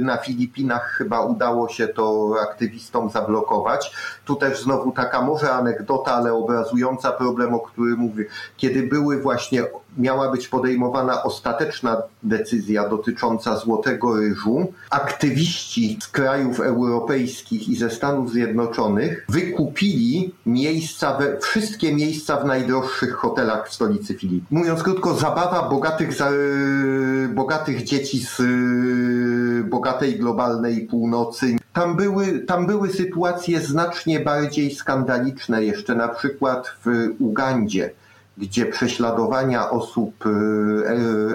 na Filipinach chyba udało się to aktywistom zablokować. Tu też znowu taka może anegdota, ale obrazująca problem, o którym mówię. Kiedy były właśnie, miała być podejmowana ostateczna decyzja dotycząca złotego ryżu, aktywiści z krajów europejskich i ze Stanów Zjednoczonych wykupili miejsca, we, wszystkie miejsca w najdroższych hotelach w stolicy Filip. Mówiąc krótko, zabawa bogatych, bogatych dzieci z bogatej globalnej północy. Tam były, tam były sytuacje znacznie bardziej skandaliczne, jeszcze na przykład w Ugandzie, gdzie prześladowania osób y,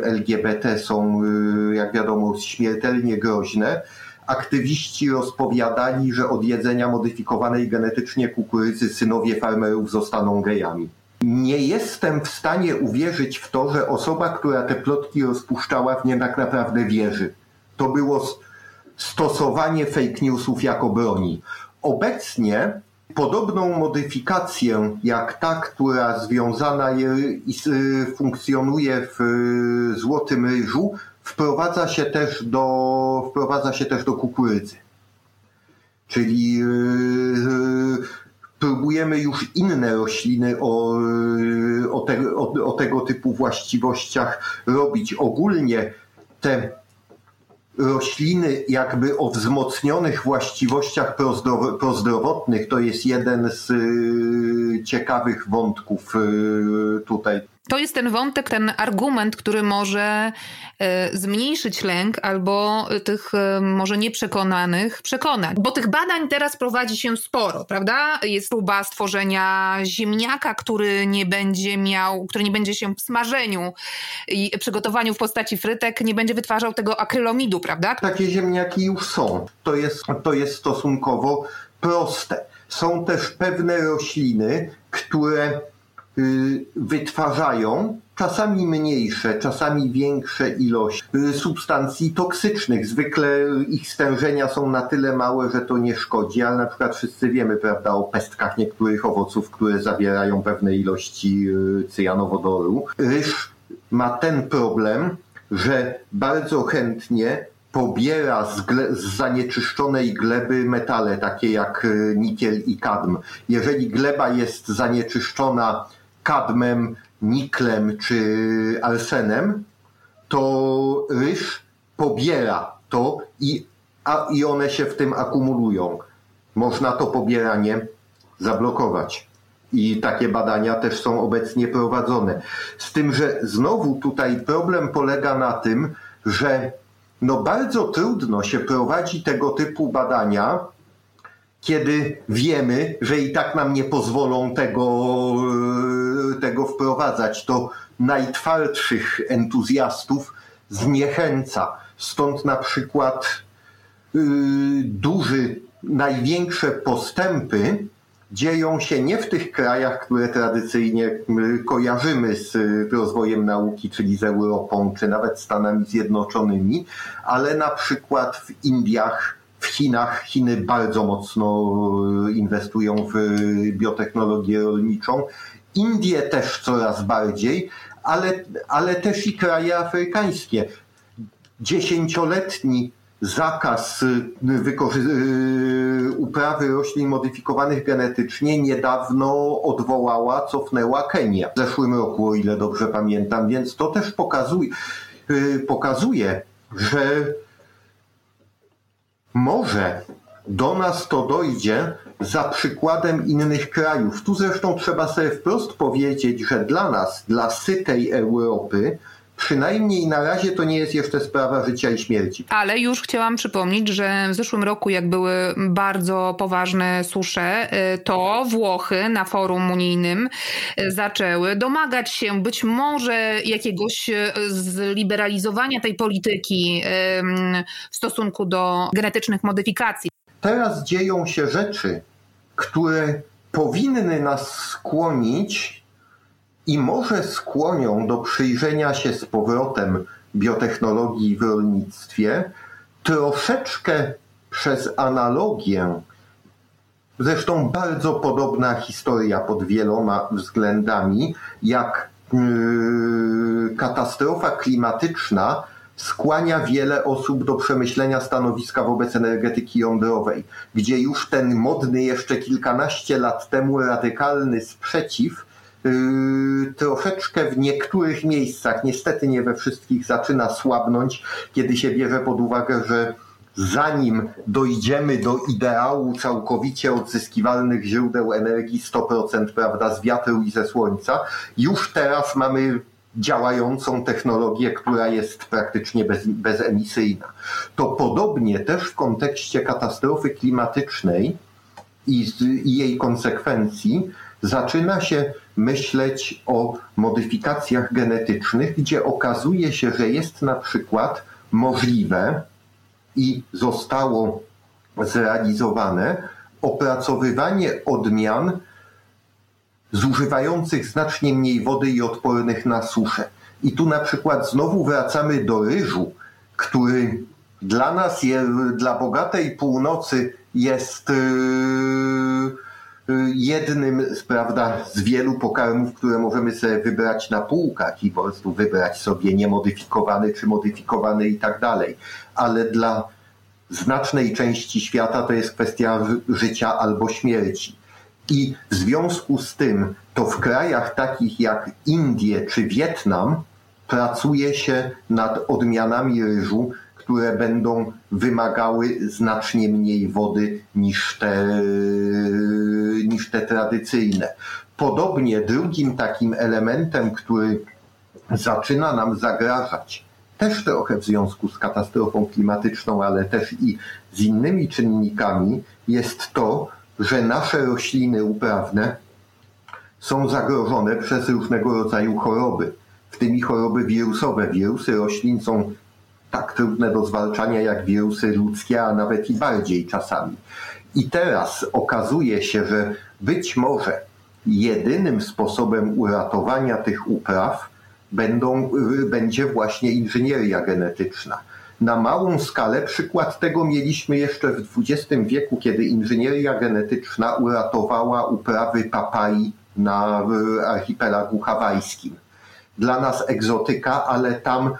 LGBT są, y, jak wiadomo, śmiertelnie groźne. Aktywiści rozpowiadali, że od jedzenia modyfikowanej genetycznie kukurydzy synowie farmerów zostaną gejami nie jestem w stanie uwierzyć w to, że osoba, która te plotki rozpuszczała, w nie tak naprawdę wierzy. To było stosowanie fake newsów jako broni. Obecnie podobną modyfikację jak ta, która związana i funkcjonuje w Złotym Ryżu, wprowadza się też do, wprowadza się też do kukurydzy. Czyli próbujemy już inne rośliny o, o, te, o, o tego typu właściwościach robić. Ogólnie te rośliny jakby o wzmocnionych właściwościach prozdrowotnych to jest jeden z y, ciekawych wątków y, tutaj to jest ten wątek, ten argument, który może e, zmniejszyć lęk albo tych e, może nieprzekonanych przekonać. Bo tych badań teraz prowadzi się sporo, prawda? Jest próba stworzenia ziemniaka, który nie będzie miał, który nie będzie się w smażeniu i przygotowaniu w postaci frytek, nie będzie wytwarzał tego akrylomidu, prawda? Takie ziemniaki już są. To jest, to jest stosunkowo proste. Są też pewne rośliny, które Y, wytwarzają czasami mniejsze, czasami większe ilości y, substancji toksycznych. Zwykle ich stężenia są na tyle małe, że to nie szkodzi, ale na przykład wszyscy wiemy prawda, o pestkach niektórych owoców, które zawierają pewne ilości y, cyjanowodoru. Ryż ma ten problem, że bardzo chętnie pobiera z, z, zanieczyszczonej gleby metale, takie jak nikiel i kadm. Jeżeli gleba jest zanieczyszczona kadmem, niklem czy arsenem, to ryż pobiera to i, a, i one się w tym akumulują. Można to pobieranie zablokować. I takie badania też są obecnie prowadzone. Z tym, że znowu tutaj problem polega na tym, że no bardzo trudno się prowadzi tego typu badania, kiedy wiemy, że i tak nam nie pozwolą tego, e, tego wprowadzać. To najtwardszych entuzjastów zniechęca. Stąd na przykład yy, duży, największe postępy dzieją się nie w tych krajach, które tradycyjnie kojarzymy z rozwojem nauki, czyli z Europą, czy nawet Stanami Zjednoczonymi, ale na przykład w Indiach, w Chinach Chiny bardzo mocno e, inwestują w e, biotechnologię rolniczą. Indie też coraz bardziej, ale, ale też i kraje afrykańskie. Dziesięcioletni zakaz e, uprawy roślin modyfikowanych genetycznie niedawno odwołała, cofnęła Kenia w zeszłym roku, o ile dobrze pamiętam, więc to też pokazuje, pokazuje że może do nas to dojdzie za przykładem innych krajów. Tu zresztą trzeba sobie wprost powiedzieć, że dla nas, dla sytej Europy, przynajmniej na razie to nie jest jeszcze sprawa życia i śmierci. Ale już chciałam przypomnieć, że w zeszłym roku, jak były bardzo poważne susze, y, to Włochy na forum unijnym y, zaczęły domagać się być może jakiegoś y, zliberalizowania tej polityki w stosunku do genetycznych modyfikacji. Teraz dzieją się rzeczy, które powinny nas skłonić i może skłonią do przyjrzenia się z powrotem biotechnologii w rolnictwie troszeczkę przez analogię, zresztą bardzo podobna historia pod wieloma względami, jak yy, katastrofa klimatyczna skłania wiele osób do przemyślenia stanowiska wobec energetyki jądrowej, gdzie już ten modny jeszcze kilkanaście lat temu radykalny sprzeciw troszeczkę w niektórych miejscach, niestety nie we wszystkich, zaczyna słabnąć, kiedy się bierze pod uwagę, że zanim dojdziemy do ideału całkowicie odzyskiwalnych źródeł energii 100%, prawda, z wiatru i ze słońca, już teraz mamy działającą technologię, która jest praktycznie bez, bezemisyjna. To podobnie też w kontekście katastrofy klimatycznej i, i jej konsekwencji zaczyna się myśleć o modyfikacjach genetycznych, gdzie okazuje się, że jest na przykład możliwe i zostało zrealizowane opracowywanie odmian zużywających znacznie mniej wody i odpornych na suszę. I tu na przykład znowu wracamy do ryżu, który dla nas, dla bogatej północy jest yy, jednym prawda, z wielu pokarmów, które możemy sobie wybrać na półkach i po prostu wybrać sobie niemodyfikowany czy modyfikowany i tak dalej. Ale dla znacznej części świata to jest kwestia życia albo śmierci. I w związku z tym to w krajach takich jak Indie czy Wietnam pracuje się nad odmianami ryżu, które będą wymagały znacznie mniej wody niż te, niż te tradycyjne. Podobnie drugim takim elementem, który zaczyna nam zagrażać, też trochę w związku z katastrofą klimatyczną, ale też i z innymi czynnikami, jest to, że nasze rośliny uprawne są zagrożone przez różnego rodzaju choroby, w tym i choroby wirusowe. Wirusy roślin są tak trudne do zwalczania jak wirusy ludzkie, a nawet i bardziej czasami. I teraz okazuje się, że być może jedynym sposobem uratowania tych upraw będą, będzie właśnie inżynieria genetyczna. Na małą skalę przykład tego mieliśmy jeszcze w XX wieku, kiedy inżynieria genetyczna uratowała uprawy papai na archipelagu hawajskim. Dla nas egzotyka, ale tam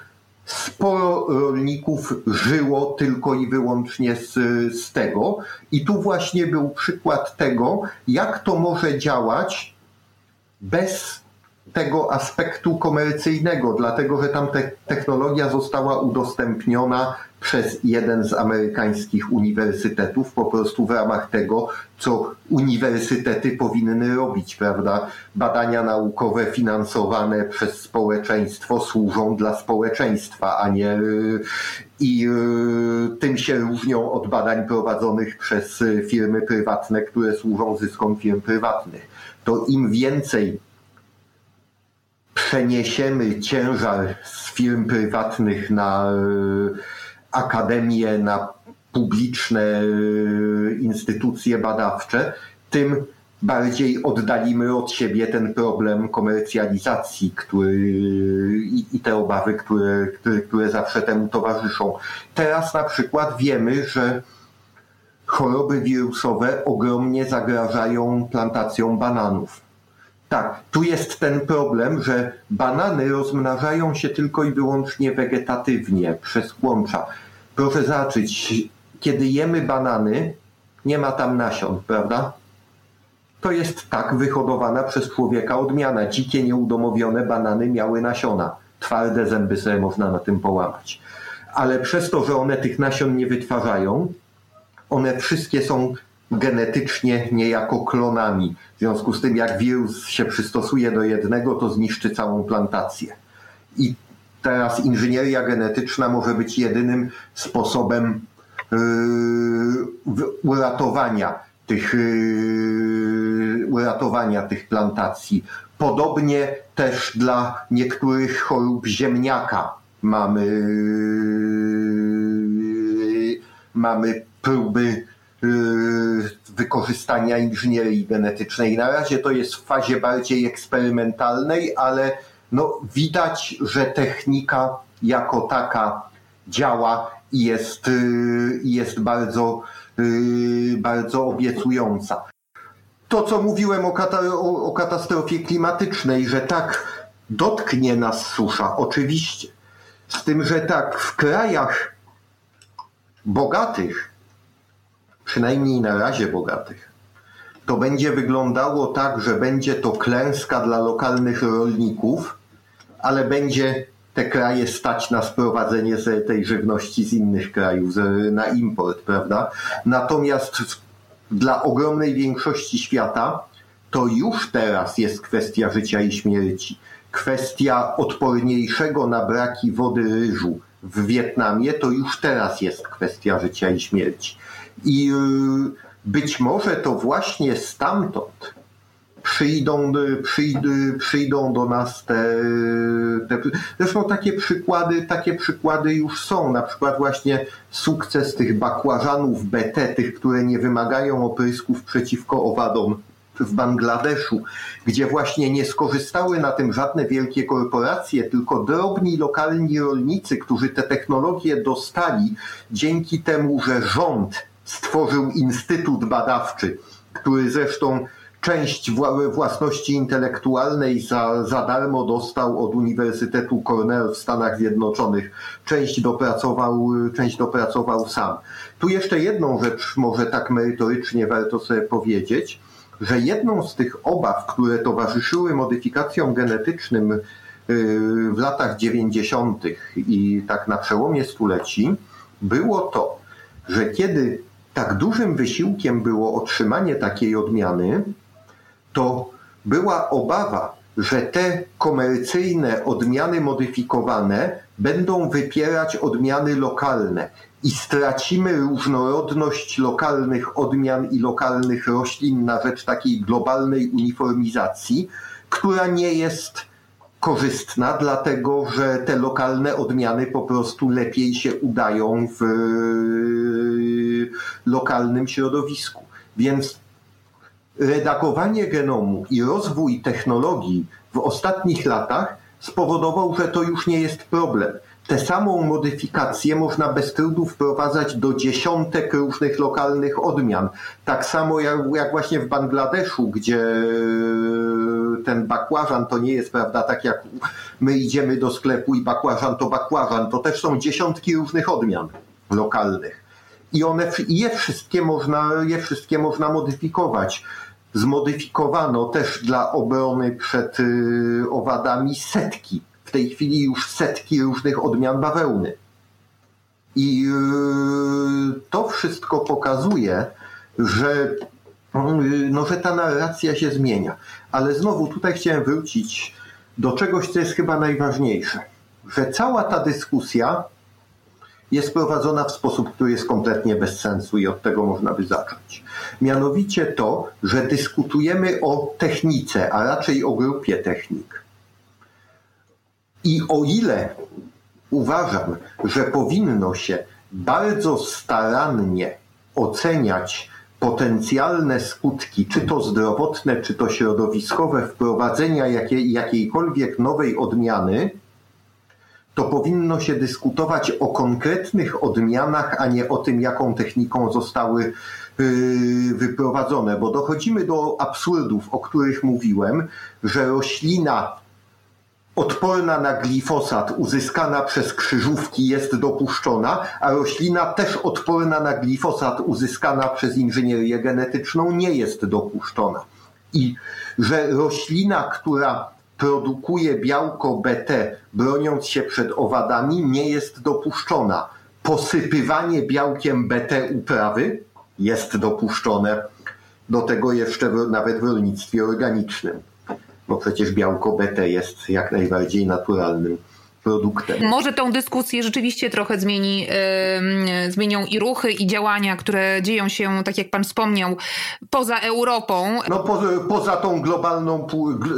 sporo rolników żyło tylko i wyłącznie z, z tego. I tu właśnie był przykład tego, jak to może działać bez tego aspektu komercyjnego, dlatego że tam te technologia została udostępniona przez jeden z amerykańskich uniwersytetów, po prostu w ramach tego, co uniwersytety powinny robić, prawda? Badania naukowe finansowane przez społeczeństwo służą dla społeczeństwa, a nie i tym się różnią od badań prowadzonych przez firmy prywatne, które służą zyskom firm prywatnych. To im więcej przeniesiemy ciężar z firm prywatnych na akademie, na publiczne e, instytucje badawcze, tym bardziej oddalimy od siebie ten problem komercjalizacji który, i, i te obawy, które, które, które zawsze temu towarzyszą. Teraz na przykład wiemy, że choroby wirusowe ogromnie zagrażają plantacjom bananów. Tak, tu jest ten problem, że banany rozmnażają się tylko i wyłącznie wegetatywnie przez kłącza. Proszę zobaczyć, kiedy jemy banany, nie ma tam nasion, prawda? To jest tak wyhodowana przez człowieka odmiana. Dzikie, nieudomowione banany miały nasiona. Twarde zęby sobie można na tym połamać. Ale przez to, że one tych nasion nie wytwarzają, one wszystkie są genetycznie niejako klonami. W związku z tym, jak wirus się przystosuje do jednego, to zniszczy całą plantację. I teraz inżynieria genetyczna może być jedynym sposobem yy, uratowania tych, yy, uratowania tych plantacji. Podobnie też dla niektórych chorób ziemniaka mamy, yy, mamy próby wykorzystania inżynierii genetycznej. Na razie to jest w fazie bardziej eksperymentalnej, ale no, widać, że technika jako taka działa i jest, y, jest bardzo, y, bardzo obiecująca. To, co mówiłem o, kata o, o katastrofie klimatycznej, że tak dotknie nas susza, oczywiście. Z tym, że tak w krajach bogatych przynajmniej na razie bogatych, to będzie wyglądało tak, że będzie to klęska dla lokalnych rolników, ale będzie te kraje stać na sprowadzenie tej żywności z innych krajów, na import, prawda? Natomiast dla ogromnej większości świata to już teraz jest kwestia życia i śmierci. Kwestia odporniejszego na braki wody ryżu w Wietnamie to już teraz jest kwestia życia i śmierci. I y, być może to właśnie stamtąd przyjdą, przyjdą, przyjdą do nas te, te. Zresztą takie przykłady, takie przykłady już są. Na przykład właśnie sukces tych bakłażanów BT, tych, które nie wymagają oprysków przeciwko owadom w Bangladeszu, gdzie właśnie nie skorzystały na tym żadne wielkie korporacje, tylko drobni lokalni rolnicy, którzy te technologie dostali dzięki temu, że rząd stworzył instytut badawczy, który zresztą część własności intelektualnej za, za darmo dostał od Uniwersytetu Cornell w Stanach Zjednoczonych. Część dopracował, część dopracował sam. Tu jeszcze jedną rzecz może tak merytorycznie warto sobie powiedzieć, że jedną z tych obaw, które towarzyszyły modyfikacjom genetycznym y, w latach 90. i tak na przełomie stuleci, było to, że kiedy tak dużym wysiłkiem było otrzymanie takiej odmiany, to była obawa, że te komercyjne odmiany modyfikowane będą wypierać odmiany lokalne i stracimy różnorodność lokalnych odmian i lokalnych roślin na rzecz takiej globalnej uniformizacji, która nie jest korzystna, dlatego że te lokalne odmiany po prostu lepiej się udają w lokalnym środowisku. Więc redagowanie genomu i rozwój technologii w ostatnich latach spowodował, że to już nie jest problem. Tę samą modyfikację można bez trudu wprowadzać do dziesiątek różnych lokalnych odmian. Tak samo jak, jak właśnie w Bangladeszu, gdzie ten bakłażan to nie jest, prawda, tak jak my idziemy do sklepu i bakłażan to bakłażan, to też są dziesiątki różnych odmian lokalnych. I one, je wszystkie można, je wszystkie można modyfikować. Zmodyfikowano też dla obrony przed y, owadami setki, w tej chwili już setki różnych odmian bawełny. I y, to wszystko pokazuje, że, y, no, że ta narracja się zmienia. Ale znowu tutaj chciałem wrócić do czegoś, co jest chyba najważniejsze. Że cała ta dyskusja jest prowadzona w sposób, który jest kompletnie bez sensu i od tego można by zacząć. Mianowicie to, że dyskutujemy o technice, a raczej o grupie technik. I o ile uważam, że powinno się bardzo starannie oceniać potencjalne skutki, czy to zdrowotne, czy to środowiskowe, wprowadzenia jakiej, jakiejkolwiek nowej odmiany, to powinno się dyskutować o konkretnych odmianach, a nie o tym, jaką techniką zostały yy, wyprowadzone, bo dochodzimy do absurdów, o których mówiłem, że roślina odporna na glifosat uzyskana przez krzyżówki jest dopuszczona, a roślina też odporna na glifosat uzyskana przez inżynierię genetyczną nie jest dopuszczona. I że roślina, która produkuje białko BT, broniąc się przed owadami, nie jest dopuszczona. Posypywanie białkiem BT uprawy jest dopuszczone. Do tego jeszcze nawet w rolnictwie organicznym, bo przecież białko BT jest jak najbardziej naturalnym produktem. Może tą dyskusję rzeczywiście trochę zmieni, yy, zmienią i ruchy, i działania, które dzieją się, tak jak pan wspomniał, poza Europą. No po, poza tą globalną,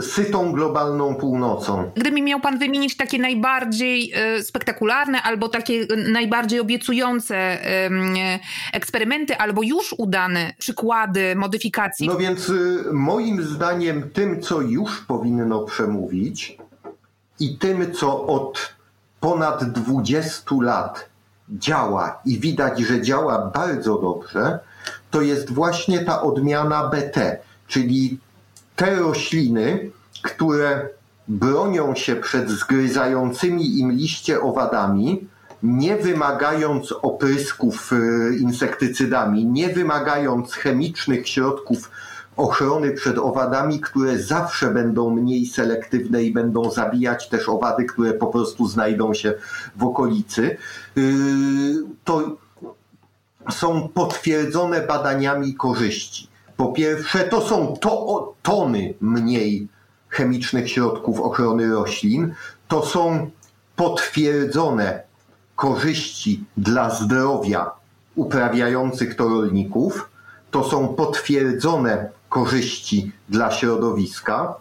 sytą globalną północą. Gdyby miał pan wymienić takie najbardziej yy, spektakularne albo takie najbardziej obiecujące yy, eksperymenty, albo już udane przykłady modyfikacji. No więc y, moim zdaniem tym, co już powinno przemówić, i tym, co od ponad 20 lat działa i widać, że działa bardzo dobrze, to jest właśnie ta odmiana BT, czyli te rośliny, które bronią się przed zgryzającymi im liście owadami, nie wymagając oprysków y, insektycydami, nie wymagając chemicznych środków ochrony przed owadami, które zawsze będą mniej selektywne i będą zabijać też owady, które po prostu znajdą się w okolicy. Yy, to są potwierdzone badaniami korzyści. Po pierwsze, to są to, tony mniej chemicznych środków ochrony roślin. To są potwierdzone korzyści dla zdrowia uprawiających to rolników. To są potwierdzone korzyści dla środowiska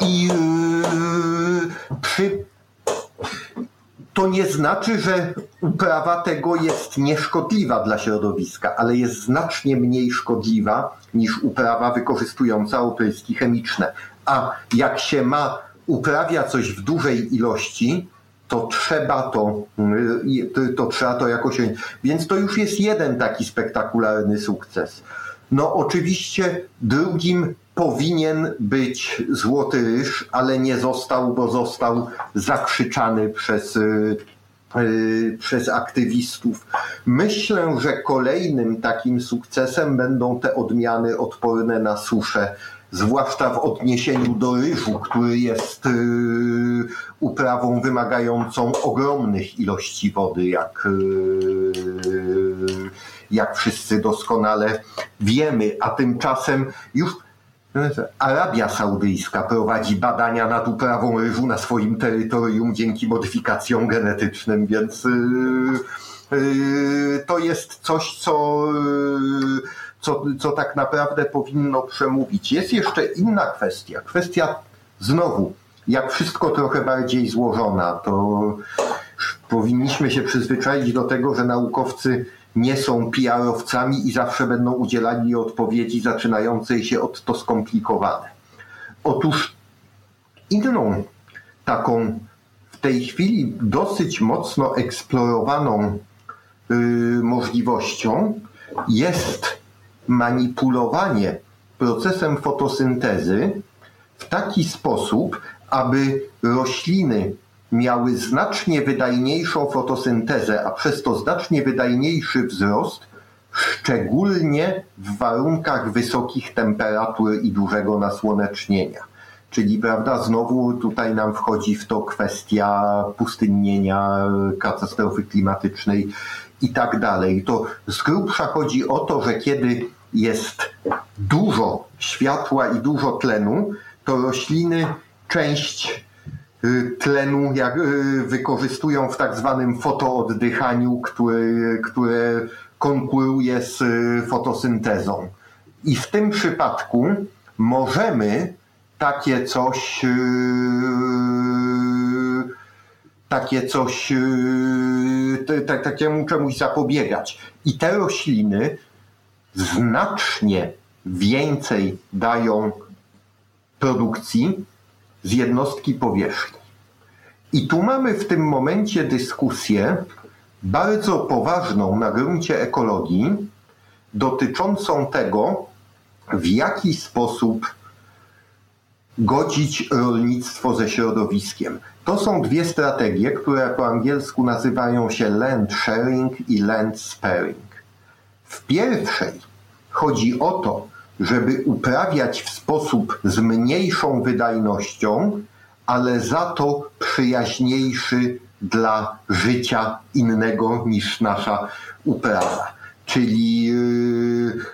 i yy, przy to nie znaczy, że uprawa tego jest nieszkodliwa dla środowiska, ale jest znacznie mniej szkodliwa niż uprawa wykorzystująca opryski chemiczne. A jak się ma uprawia coś w dużej ilości, to trzeba to, y, to trzeba to jakoś. Więc to już jest jeden taki spektakularny sukces. No oczywiście drugim powinien być Złoty Ryż, ale nie został, bo został zakrzyczany przez, y, y, przez aktywistów. Myślę, że kolejnym takim sukcesem będą te odmiany odporne na suszę zwłaszcza w odniesieniu do ryżu, który jest y, uprawą wymagającą ogromnych ilości wody, jak, y, jak wszyscy doskonale wiemy, a tymczasem już Arabia Saudyjska prowadzi badania nad uprawą ryżu na swoim terytorium dzięki modyfikacjom genetycznym, więc y, to jest coś, co co, co tak naprawdę powinno przemówić. Jest jeszcze inna kwestia. Kwestia znowu, jak wszystko trochę bardziej złożona, to powinniśmy się przyzwyczaić do tego, że naukowcy nie są PR-owcami i zawsze będą udzielali odpowiedzi zaczynającej się od to skomplikowane. Otóż inną taką w tej chwili dosyć mocno eksplorowaną yy, możliwością jest manipulowanie procesem fotosyntezy w taki sposób, aby rośliny miały znacznie wydajniejszą fotosyntezę, a przez to znacznie wydajniejszy wzrost, szczególnie w warunkach wysokich temperatur i dużego nasłonecznienia. Czyli, prawda, znowu tutaj nam wchodzi w to kwestia pustynnienia, katastrofy klimatycznej i tak dalej. To z grubsza chodzi o to, że kiedy jest dużo światła i dużo tlenu, to rośliny część tlenu jak, y, wykorzystują w tak zwanym fotooddychaniu, które, które konkuruje z y, fotosyntezą. I w tym przypadku możemy takie coś takie coś takiemu czemuś zapobiegać. I te rośliny znacznie więcej dają produkcji z jednostki powierzchni. I tu mamy w tym momencie dyskusję bardzo poważną na gruncie ekologii dotyczącą tego, w jaki sposób godzić rolnictwo ze środowiskiem. To są dwie strategie, które po angielsku nazywają się land sharing i land sparing. W pierwszej chodzi o to, żeby uprawiać w sposób z mniejszą wydajnością, ale za to przyjaźniejszy dla życia innego niż nasza uprawa. Czyli yy,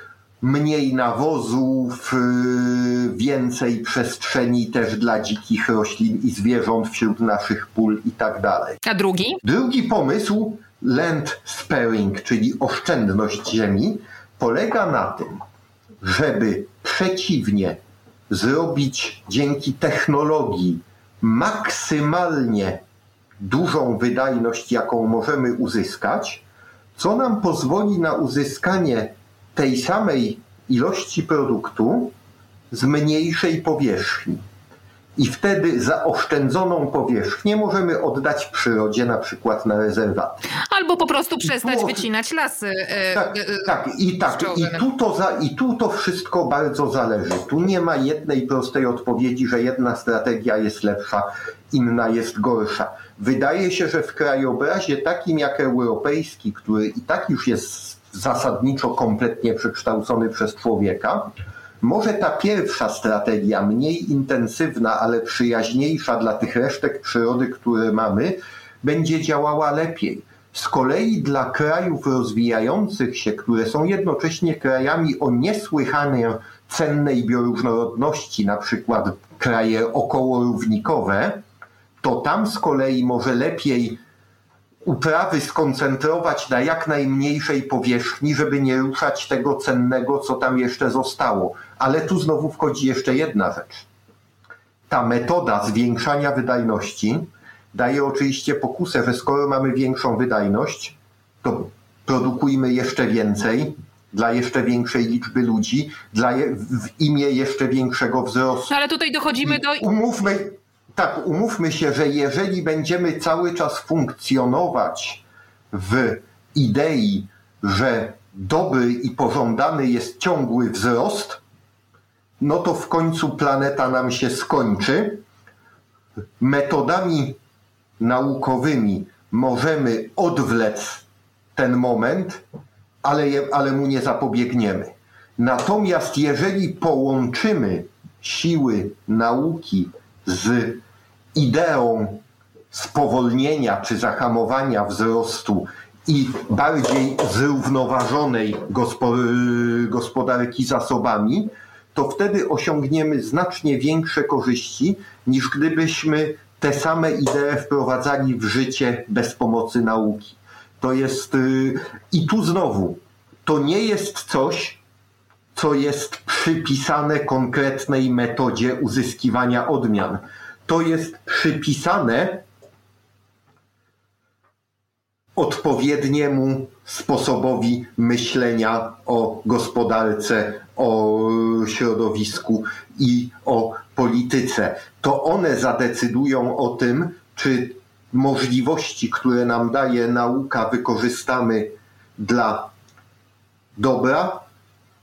mniej nawozów, yy, więcej przestrzeni też dla dzikich roślin i zwierząt wśród naszych pól i tak dalej. A drugi? Drugi pomysł land sparing, czyli oszczędność ziemi, polega na tym, żeby przeciwnie zrobić dzięki technologii maksymalnie dużą wydajność, jaką możemy uzyskać, co nam pozwoli na uzyskanie tej samej ilości produktu z mniejszej powierzchni. I wtedy zaoszczędzoną powierzchnię możemy oddać przyrodzie, na przykład na rezerwaty. Albo po prostu przestać tu, wycinać lasy. E, tak, e, tak, i tak. I tu, to za, I tu to wszystko bardzo zależy. Tu nie ma jednej prostej odpowiedzi, że jedna strategia jest lepsza, inna jest gorsza. Wydaje się, że w krajobrazie takim jak europejski, który i tak już jest zasadniczo kompletnie przekształcony przez człowieka, może ta pierwsza strategia, mniej intensywna, ale przyjaźniejsza dla tych resztek przyrody, które mamy, będzie działała lepiej. Z kolei dla krajów rozwijających się, które są jednocześnie krajami o niesłychanie cennej bioróżnorodności, na przykład kraje okołorównikowe, to tam z kolei może lepiej uprawy skoncentrować na jak najmniejszej powierzchni, żeby nie ruszać tego cennego, co tam jeszcze zostało. Ale tu znowu wchodzi jeszcze jedna rzecz. Ta metoda zwiększania wydajności daje oczywiście pokusę, że skoro mamy większą wydajność, to produkujmy jeszcze więcej dla jeszcze większej liczby ludzi, dla je, w imię jeszcze większego wzrostu. No ale tutaj dochodzimy do. Umówmy, tak, umówmy się, że jeżeli będziemy cały czas funkcjonować w idei, że dobry i pożądany jest ciągły wzrost, no to w końcu planeta nam się skończy. Metodami naukowymi możemy odwlec ten moment, ale, je, ale mu nie zapobiegniemy. Natomiast jeżeli połączymy siły nauki z ideą spowolnienia czy zahamowania wzrostu i bardziej zrównoważonej gospodarki zasobami, to wtedy osiągniemy znacznie większe korzyści niż gdybyśmy te same idee wprowadzali w życie bez pomocy nauki. To jest y, i tu znowu, to nie jest coś, co jest przypisane konkretnej metodzie uzyskiwania odmian. To jest przypisane odpowiedniemu sposobowi myślenia o gospodarce, o środowisku i o polityce. To one zadecydują o tym, czy możliwości, które nam daje nauka, wykorzystamy dla dobra,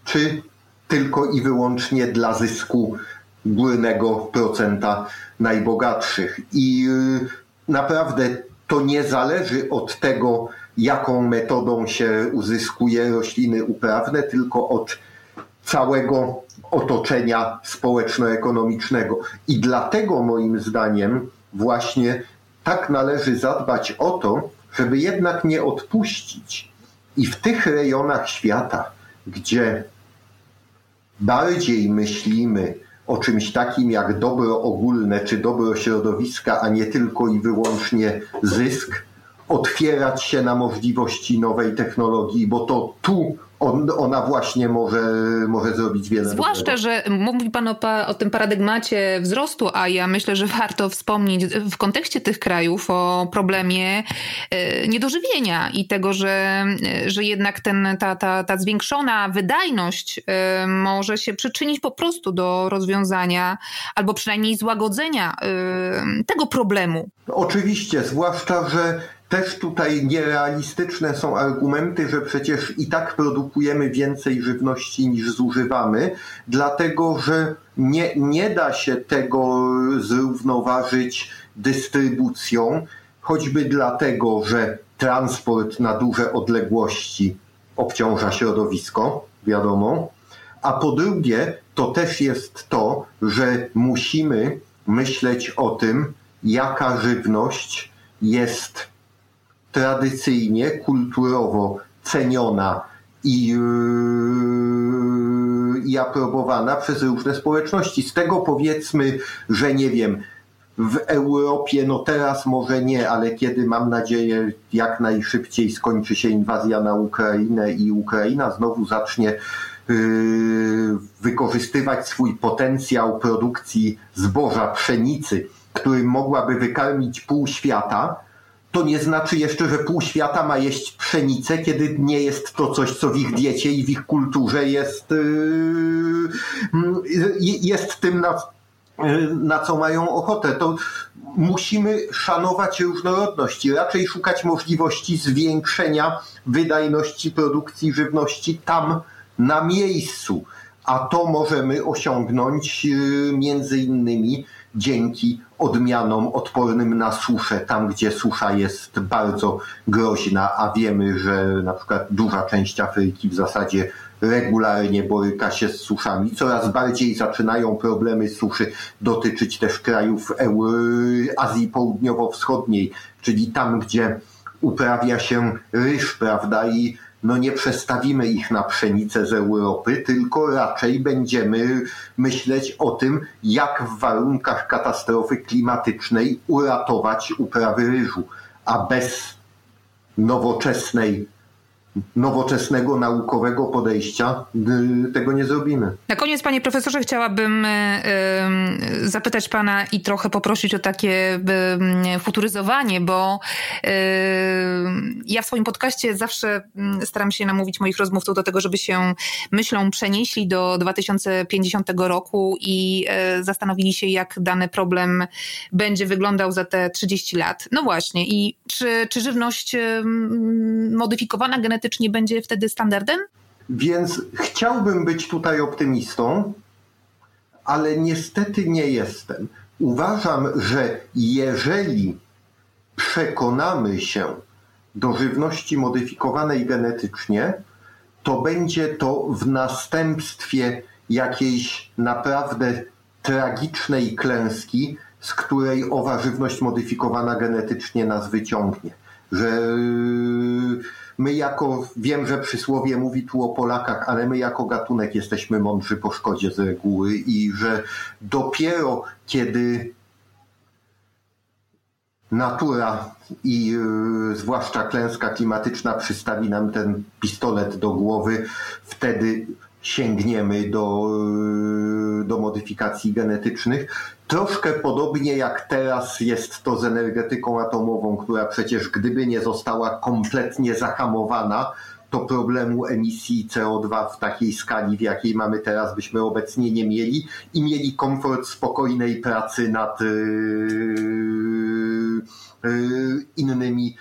czy tylko i wyłącznie dla zysku górnego procenta najbogatszych. I y, naprawdę to nie zależy od tego, jaką metodą się uzyskuje rośliny uprawne, tylko od całego otoczenia społeczno-ekonomicznego. I dlatego moim zdaniem właśnie tak należy zadbać o to, żeby jednak nie odpuścić. I w tych rejonach świata, gdzie bardziej myślimy o czymś takim jak dobro ogólne czy dobro środowiska, a nie tylko i wyłącznie zysk, otwierać się na możliwości nowej technologii, bo to tu on, ona właśnie może, może zrobić wiele. Zwłaszcza, dobrego. że mówi Pan o, o, tym paradygmacie wzrostu, a ja myślę, że warto wspomnieć w kontekście tych krajów o problemie e, niedożywienia i tego, że, że jednak ten, ta, ta, ta zwiększona wydajność e, może się przyczynić po prostu do rozwiązania albo przynajmniej złagodzenia e, tego problemu. Oczywiście, zwłaszcza, że też tutaj nierealistyczne są argumenty, że przecież i tak produkujemy więcej żywności niż zużywamy, dlatego że nie, nie da się tego zrównoważyć dystrybucją, choćby dlatego, że transport na duże odległości obciąża środowisko, wiadomo. A po drugie, to też jest to, że musimy myśleć o tym, jaka żywność jest tradycyjnie, kulturowo ceniona i, yy, i aprobowana przez różne społeczności. Z tego powiedzmy, że nie wiem, w Europie, no teraz może nie, ale kiedy mam nadzieję jak najszybciej skończy się inwazja na Ukrainę i Ukraina znowu zacznie yy, wykorzystywać swój potencjał produkcji zboża, pszenicy, którym mogłaby wykarmić pół świata, to nie znaczy jeszcze, że pół świata ma jeść pszenicę, kiedy nie jest to coś, co w ich diecie i w ich kulturze jest, yy, jest tym, na, na co mają ochotę. To musimy szanować różnorodność i raczej szukać możliwości zwiększenia wydajności produkcji żywności tam, na miejscu. A to możemy osiągnąć yy, między innymi dzięki odmianom odpornym na suszę, tam gdzie susza jest bardzo groźna, a wiemy, że na przykład duża część Afryki w zasadzie regularnie boryka się z suszami. Coraz bardziej zaczynają problemy suszy dotyczyć też krajów Azji Południowo-Wschodniej, czyli tam, gdzie uprawia się ryż, prawda, i no nie przestawimy ich na pszenicę z Europy, tylko raczej będziemy myśleć o tym, jak w warunkach katastrofy klimatycznej uratować uprawy ryżu, a bez nowoczesnej nowoczesnego, naukowego podejścia tego nie zrobimy. Na koniec, panie profesorze, chciałabym y, zapytać pana i trochę poprosić o takie futuryzowanie, bo ja w swoim podcaście zawsze staram się namówić moich rozmówców do tego, żeby się myślą przenieśli do 2050 roku i zastanowili się, jak dany problem będzie wyglądał za te 30 lat. No właśnie, i czy, czy żywność modyfikowana genetycznie będzie wtedy standardem? Więc chciałbym być tutaj optymistą, ale niestety nie jestem. Uważam, że jeżeli przekonamy się do żywności modyfikowanej genetycznie, to będzie to w następstwie jakiejś naprawdę tragicznej klęski, z której owa żywność modyfikowana genetycznie nas wyciągnie. Że my jako, wiem, że przysłowie mówi tu o Polakach, ale my jako gatunek jesteśmy mądrzy po szkodzie z reguły i że dopiero kiedy natura i yy, zwłaszcza klęska klimatyczna przystawi nam ten pistolet do głowy, wtedy sięgniemy do, yy, do modyfikacji genetycznych. Troszkę podobnie jak teraz jest to z energetyką atomową, która przecież gdyby nie została kompletnie zahamowana, to problemu emisji CO2 w takiej skali, w jakiej mamy teraz, byśmy obecnie nie mieli i mieli komfort spokojnej pracy nad yy, yy, innymi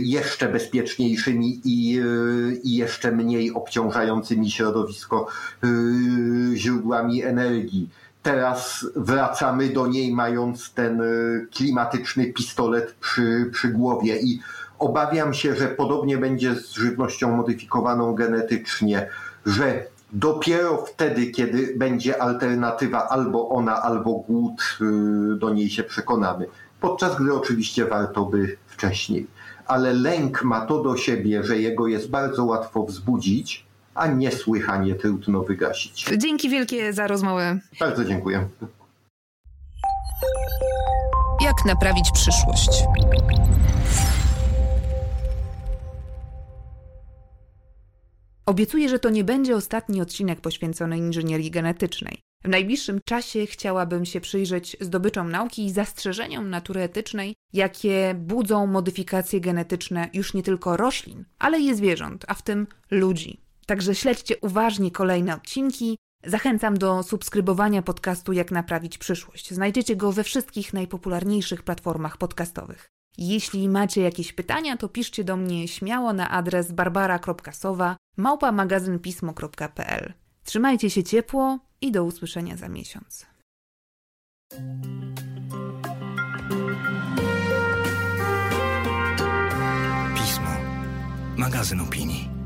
jeszcze bezpieczniejszymi i, yy, i, jeszcze mniej obciążającymi środowisko yy, źródłami energii teraz wracamy do niej mając ten y, klimatyczny pistolet przy, przy głowie i obawiam się, że podobnie będzie z żywnością modyfikowaną genetycznie, że dopiero wtedy, kiedy będzie alternatywa albo ona, albo głód, y, do niej się przekonamy. Podczas gdy oczywiście warto by wcześniej. Ale lęk ma to do siebie, że jego jest bardzo łatwo wzbudzić, a niesłychanie trudno wygasić. Dzięki wielkie za rozmowę. Bardzo dziękuję. Jak naprawić przyszłość? Obiecuję, że to nie będzie ostatni odcinek poświęcony inżynierii genetycznej. W najbliższym czasie chciałabym się przyjrzeć zdobyczom nauki i zastrzeżeniom natury etycznej, jakie budzą modyfikacje genetyczne już nie tylko roślin, ale i zwierząt, a w tym ludzi. Także śledźcie uważnie kolejne odcinki. Zachęcam do subskrybowania podcastu Jak naprawić przyszłość. Znajdziecie go we wszystkich najpopularniejszych platformach podcastowych. Jeśli macie jakieś pytania, to piszcie do mnie śmiało na adres barbara.sowa małpamagazynpismo.pl. Trzymajcie się ciepło i do usłyszenia za miesiąc. Pismo. Magazyn opinii.